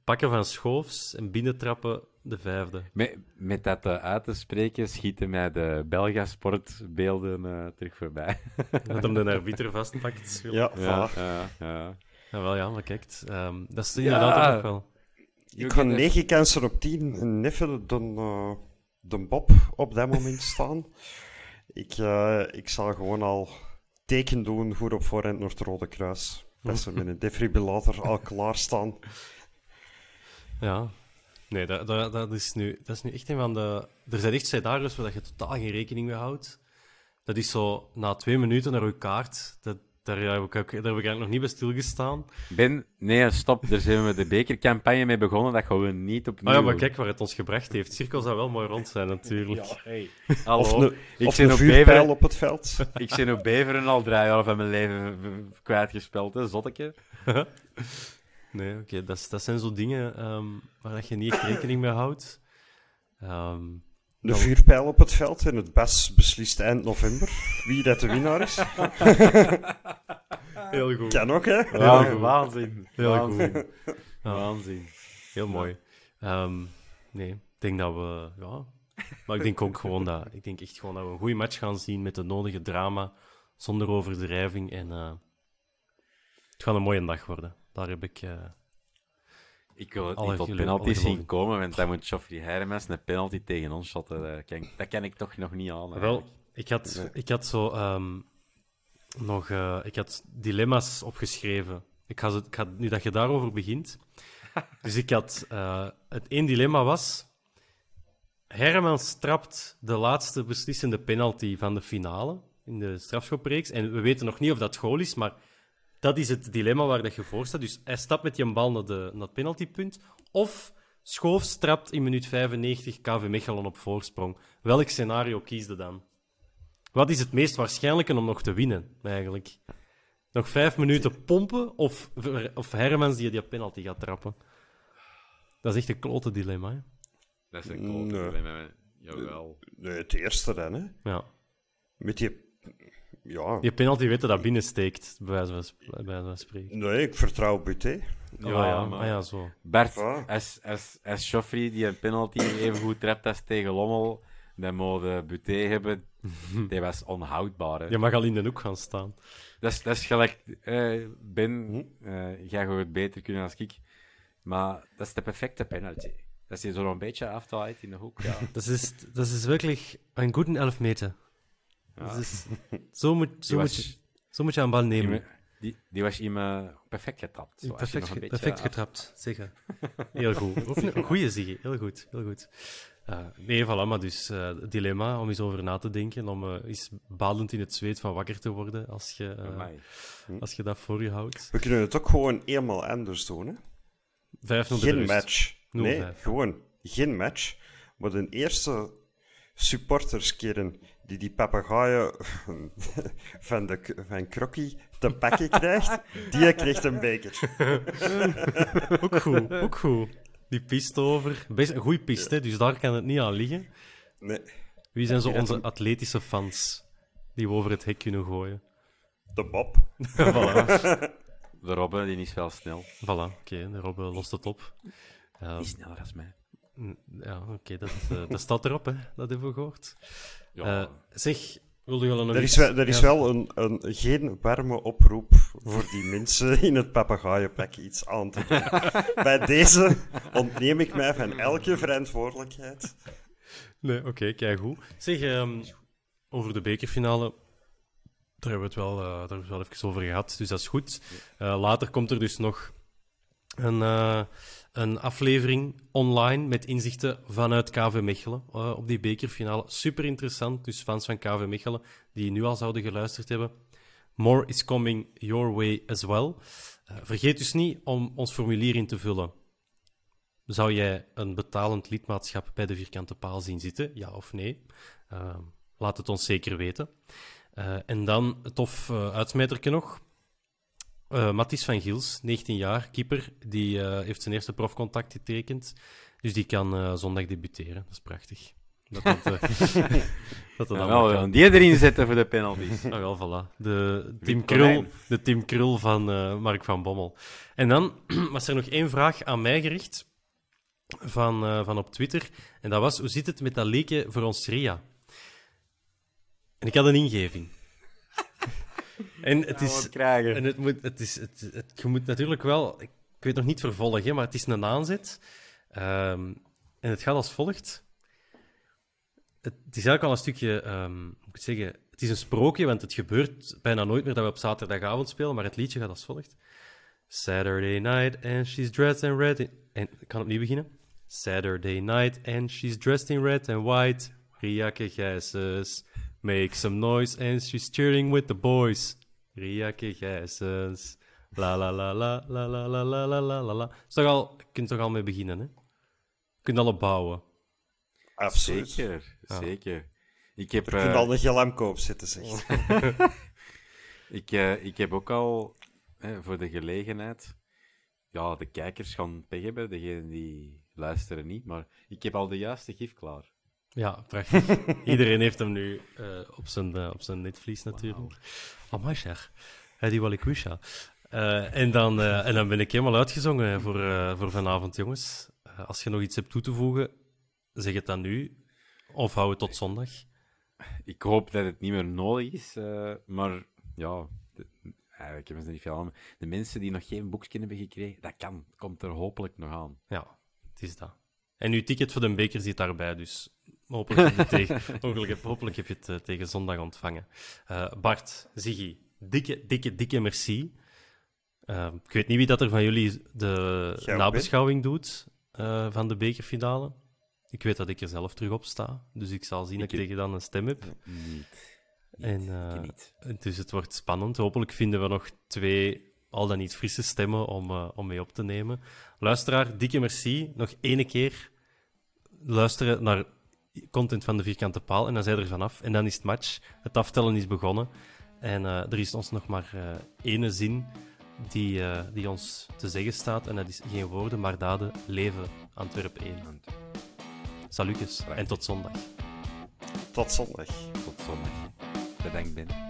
Pakken van schoofs en binnentrappen de vijfde. Met, met dat uh, uit te spreken schieten mij de Belgasportbeelden uh, terug voorbij. dat hem de arbiter vastpakt. Ja, ja, ja, ja. ja. wel ja, maar kijk, um, dat is inderdaad ja. ook wel. Ik ga 9 kansen op 10 neffen dan, uh, de Bob op dat moment staan. ik, uh, ik zal gewoon al teken doen voor op voorhand naar het Rode Kruis. Dat ze met een defibrillator al klaarstaan. Ja, nee, dat, dat, dat, is nu, dat is nu echt een van de. Er zijn echt scenario's waar je totaal geen rekening mee houdt. Dat is zo na twee minuten naar uw kaart. Dat, daar, heb ik, daar heb ik eigenlijk nog niet bij stilgestaan. Ben, nee, stop. Daar zijn we met de bekercampagne mee begonnen. Dat gaan we niet opnieuw. Oh ja, maar kijk waar het ons gebracht heeft. Cirkel zou wel mooi rond zijn, natuurlijk. Ja, hey. Hallo. Of, ik of een vuurpijl op het veld. ik ben op beveren al drie jaar van mijn leven kwijtgespeeld, hè, zotteke. nee, oké. Dat, dat zijn zo dingen um, waar je niet echt rekening mee houdt. Um, de vuurpijl op het veld en het best beslist eind november wie dat de winnaar is. Heel goed. Kan ook, hè? waanzin. Heel goed. Waanzin. Heel mooi. Um, nee, ik denk dat we... Ja, maar ik denk ook gewoon dat... Ik denk echt gewoon dat we een goede match gaan zien met de nodige drama, zonder overdrijving. En uh, het gaat een mooie dag worden. Daar heb ik... Uh, ik wil het niet tot penalties zien komen, want dan moet Geoffrey Hermans een penalty tegen ons shotten. Dat ken, dat ken ik toch nog niet aan. Wel, ik had, ik had zo um, nog uh, ik had dilemma's opgeschreven. Ik ga, ik ga, nu dat je daarover begint. dus ik had... Uh, het één dilemma was... Hermans trapt de laatste beslissende penalty van de finale in de strafschopreeks. En we weten nog niet of dat goal is, maar dat is het dilemma waar dat je voor staat. Dus hij stapt met je bal naar, de, naar het penaltypunt. Of Schoofs trapt in minuut 95 KV Mechelen op voorsprong. Welk scenario kiesde dan? Wat is het meest waarschijnlijke om nog te winnen, eigenlijk? Nog vijf minuten pompen of, of Hermans die die penalty gaat trappen? Dat is echt een klote dilemma. Hè? Dat is een klote nee. dilemma. Jawel. Nee, het eerste dan, hè? Ja. Met die ja. Je penalty weten dat binnensteekt, bij wijze van, spreken. Nee, ik vertrouw Buté. Ja, ja, ja, maar ja, zo. Bert, als, als, als Joffrey die een penalty even goed trapt als tegen Lommel, dan moet Buté hebben. Die was onhoudbaar. Hè. Je mag al in de hoek gaan staan. Dat is, dat is gelijk... Uh, ben, uh, jij gaat het beter kunnen als ik. Maar dat is de perfecte penalty. Dat is je zo een beetje aftaait in de hoek. Ja. dat, is, dat is werkelijk een goede 11 meter. Dus zo, moet, zo, moet je, zo moet je aan bal nemen. Die, die was iemand perfect getrapt. Zo, perfect, perfect getrapt, zeker. Heel goed. Een goede zie heel goed. Heel goed. Uh, nee, voilà, maar dus uh, dilemma om eens over na te denken, om uh, eens balend in het zweet van wakker te worden als je, hm. als je dat voor je houdt. We kunnen het ook gewoon eenmaal anders doen, hè? Vijf Geen match. nee, gewoon geen match. Maar de eerste supporters keren die die papegaaien van, de, van Krokkie te pakken krijgt, die krijgt een beker. ook goed, ook goed. Die pist over. Best een goede piste, dus daar kan het niet aan liggen. Nee. Wie zijn zo onze atletische fans die we over het hek kunnen gooien? De Bob. voilà. De Robbe, die is wel snel. Voilà, oké, de Robbe lost het op. Uh, die sneller als mij. Ja, oké, dat, uh, dat staat erop, hè. Dat hebben we gehoord. Ja. Uh, zeg, wilde je nog Er iets? is wel, er is wel een, een, geen warme oproep voor die mensen in het papegaaienpak iets aan te doen. Bij deze ontneem ik mij van elke verantwoordelijkheid. Nee, oké, okay, kijk goed. Zeg, um, over de bekerfinale, daar hebben we het wel, uh, daar hebben we het wel even over gehad, dus dat is goed. Uh, later komt er dus nog een, uh, een aflevering online met inzichten vanuit KV Mechelen op die bekerfinale. Super interessant, dus fans van KV Mechelen die nu al zouden geluisterd hebben. More is coming your way as well. vergeet dus niet om ons formulier in te vullen. Zou jij een betalend lidmaatschap bij de vierkante paal zien zitten? Ja of nee? Uh, laat het ons zeker weten. Uh, en dan, tof uh, uitsmijterke nog. Uh, Matthis van Giels, 19 jaar, keeper, die heeft zijn eerste profcontact getekend. Dus die kan zondag debuteren. Dat is prachtig. Dat dat, dat, dat ja, wel, die erin zetten voor de penalties. Ah, wel, voilà. De Team, Krul, de team Krul van Mark van Bommel. En dan was er nog één vraag aan mij gericht van, van op Twitter. En dat was, hoe zit het met dat leken voor ons Ria? En ik had een ingeving. En het is... En het moet, het is, het, het, je moet natuurlijk wel... Ik weet nog niet vervolgen, maar het is een aanzet. Um, en het gaat als volgt. Het, is eigenlijk al een stukje... Um, moet ik zeggen? Het is een sprookje, want het gebeurt bijna nooit meer dat we op zaterdagavond spelen, maar het liedje gaat als volgt. Saturday night and she's dressed in red... In... En ik kan opnieuw beginnen. Saturday night and she's dressed in red and white. Riake Gijsens. Make some noise and she's cheering with the boys. Riake Gijsens. La la la la la la la la la la la la. Toch al, je kunt toch al mee beginnen, hè? Je kunt al opbouwen. Absoluut. Zeker, zeker. Ik heb, er uh, al een gelamko op zitten, zeg. ik, uh, ik heb ook al, hè, voor de gelegenheid... Ja, de kijkers gaan pech hebben, degenen die luisteren niet, maar ik heb al de juiste gif klaar. Ja, prachtig. Iedereen heeft hem nu uh, op, zijn, uh, op zijn netvlies natuurlijk. Wow. Oh, zeg. Die wil ik wisten. Uh, en, dan, en dan ben ik helemaal uitgezongen voor, voor vanavond, jongens. als je nog iets hebt toe te voegen, zeg het dan nu. Of hou het tot zondag. Ik hoop dat het niet meer nodig is, maar ja, de, eigenlijk hebben ze niet veel aan. De mensen die nog geen boekje hebben gekregen, dat kan. Komt er hopelijk nog aan. Ja, het is dat. En uw ticket voor de beker zit daarbij, dus hopelijk heb je, tegen, hopelijk, hopelijk heb je het uh, tegen zondag ontvangen. Uh, Bart, Ziggy, dikke, dikke, dikke merci. Uh, ik weet niet wie dat er van jullie de Jouw nabeschouwing doet van de bekerfinale. Ik weet dat ik er zelf terug op sta, dus ik zal zien ik dat ik tegen dan een stem heb. Niet. En. Dus het wordt spannend. Hopelijk vinden we nog twee al dan niet frisse stemmen om, uh, om mee op te nemen. Luisteraar, dikke merci. Nog één keer luisteren naar content van de Vierkante Paal en dan zijn er vanaf. En dan is het match. Het aftellen is begonnen. En uh, er is ons nog maar uh, ene zin die, die ons te zeggen staat. En dat is geen woorden, maar daden. Leven Antwerpen 1. Salutjes en tot zondag. Tot zondag. Tot zondag. Bedankt, Ben.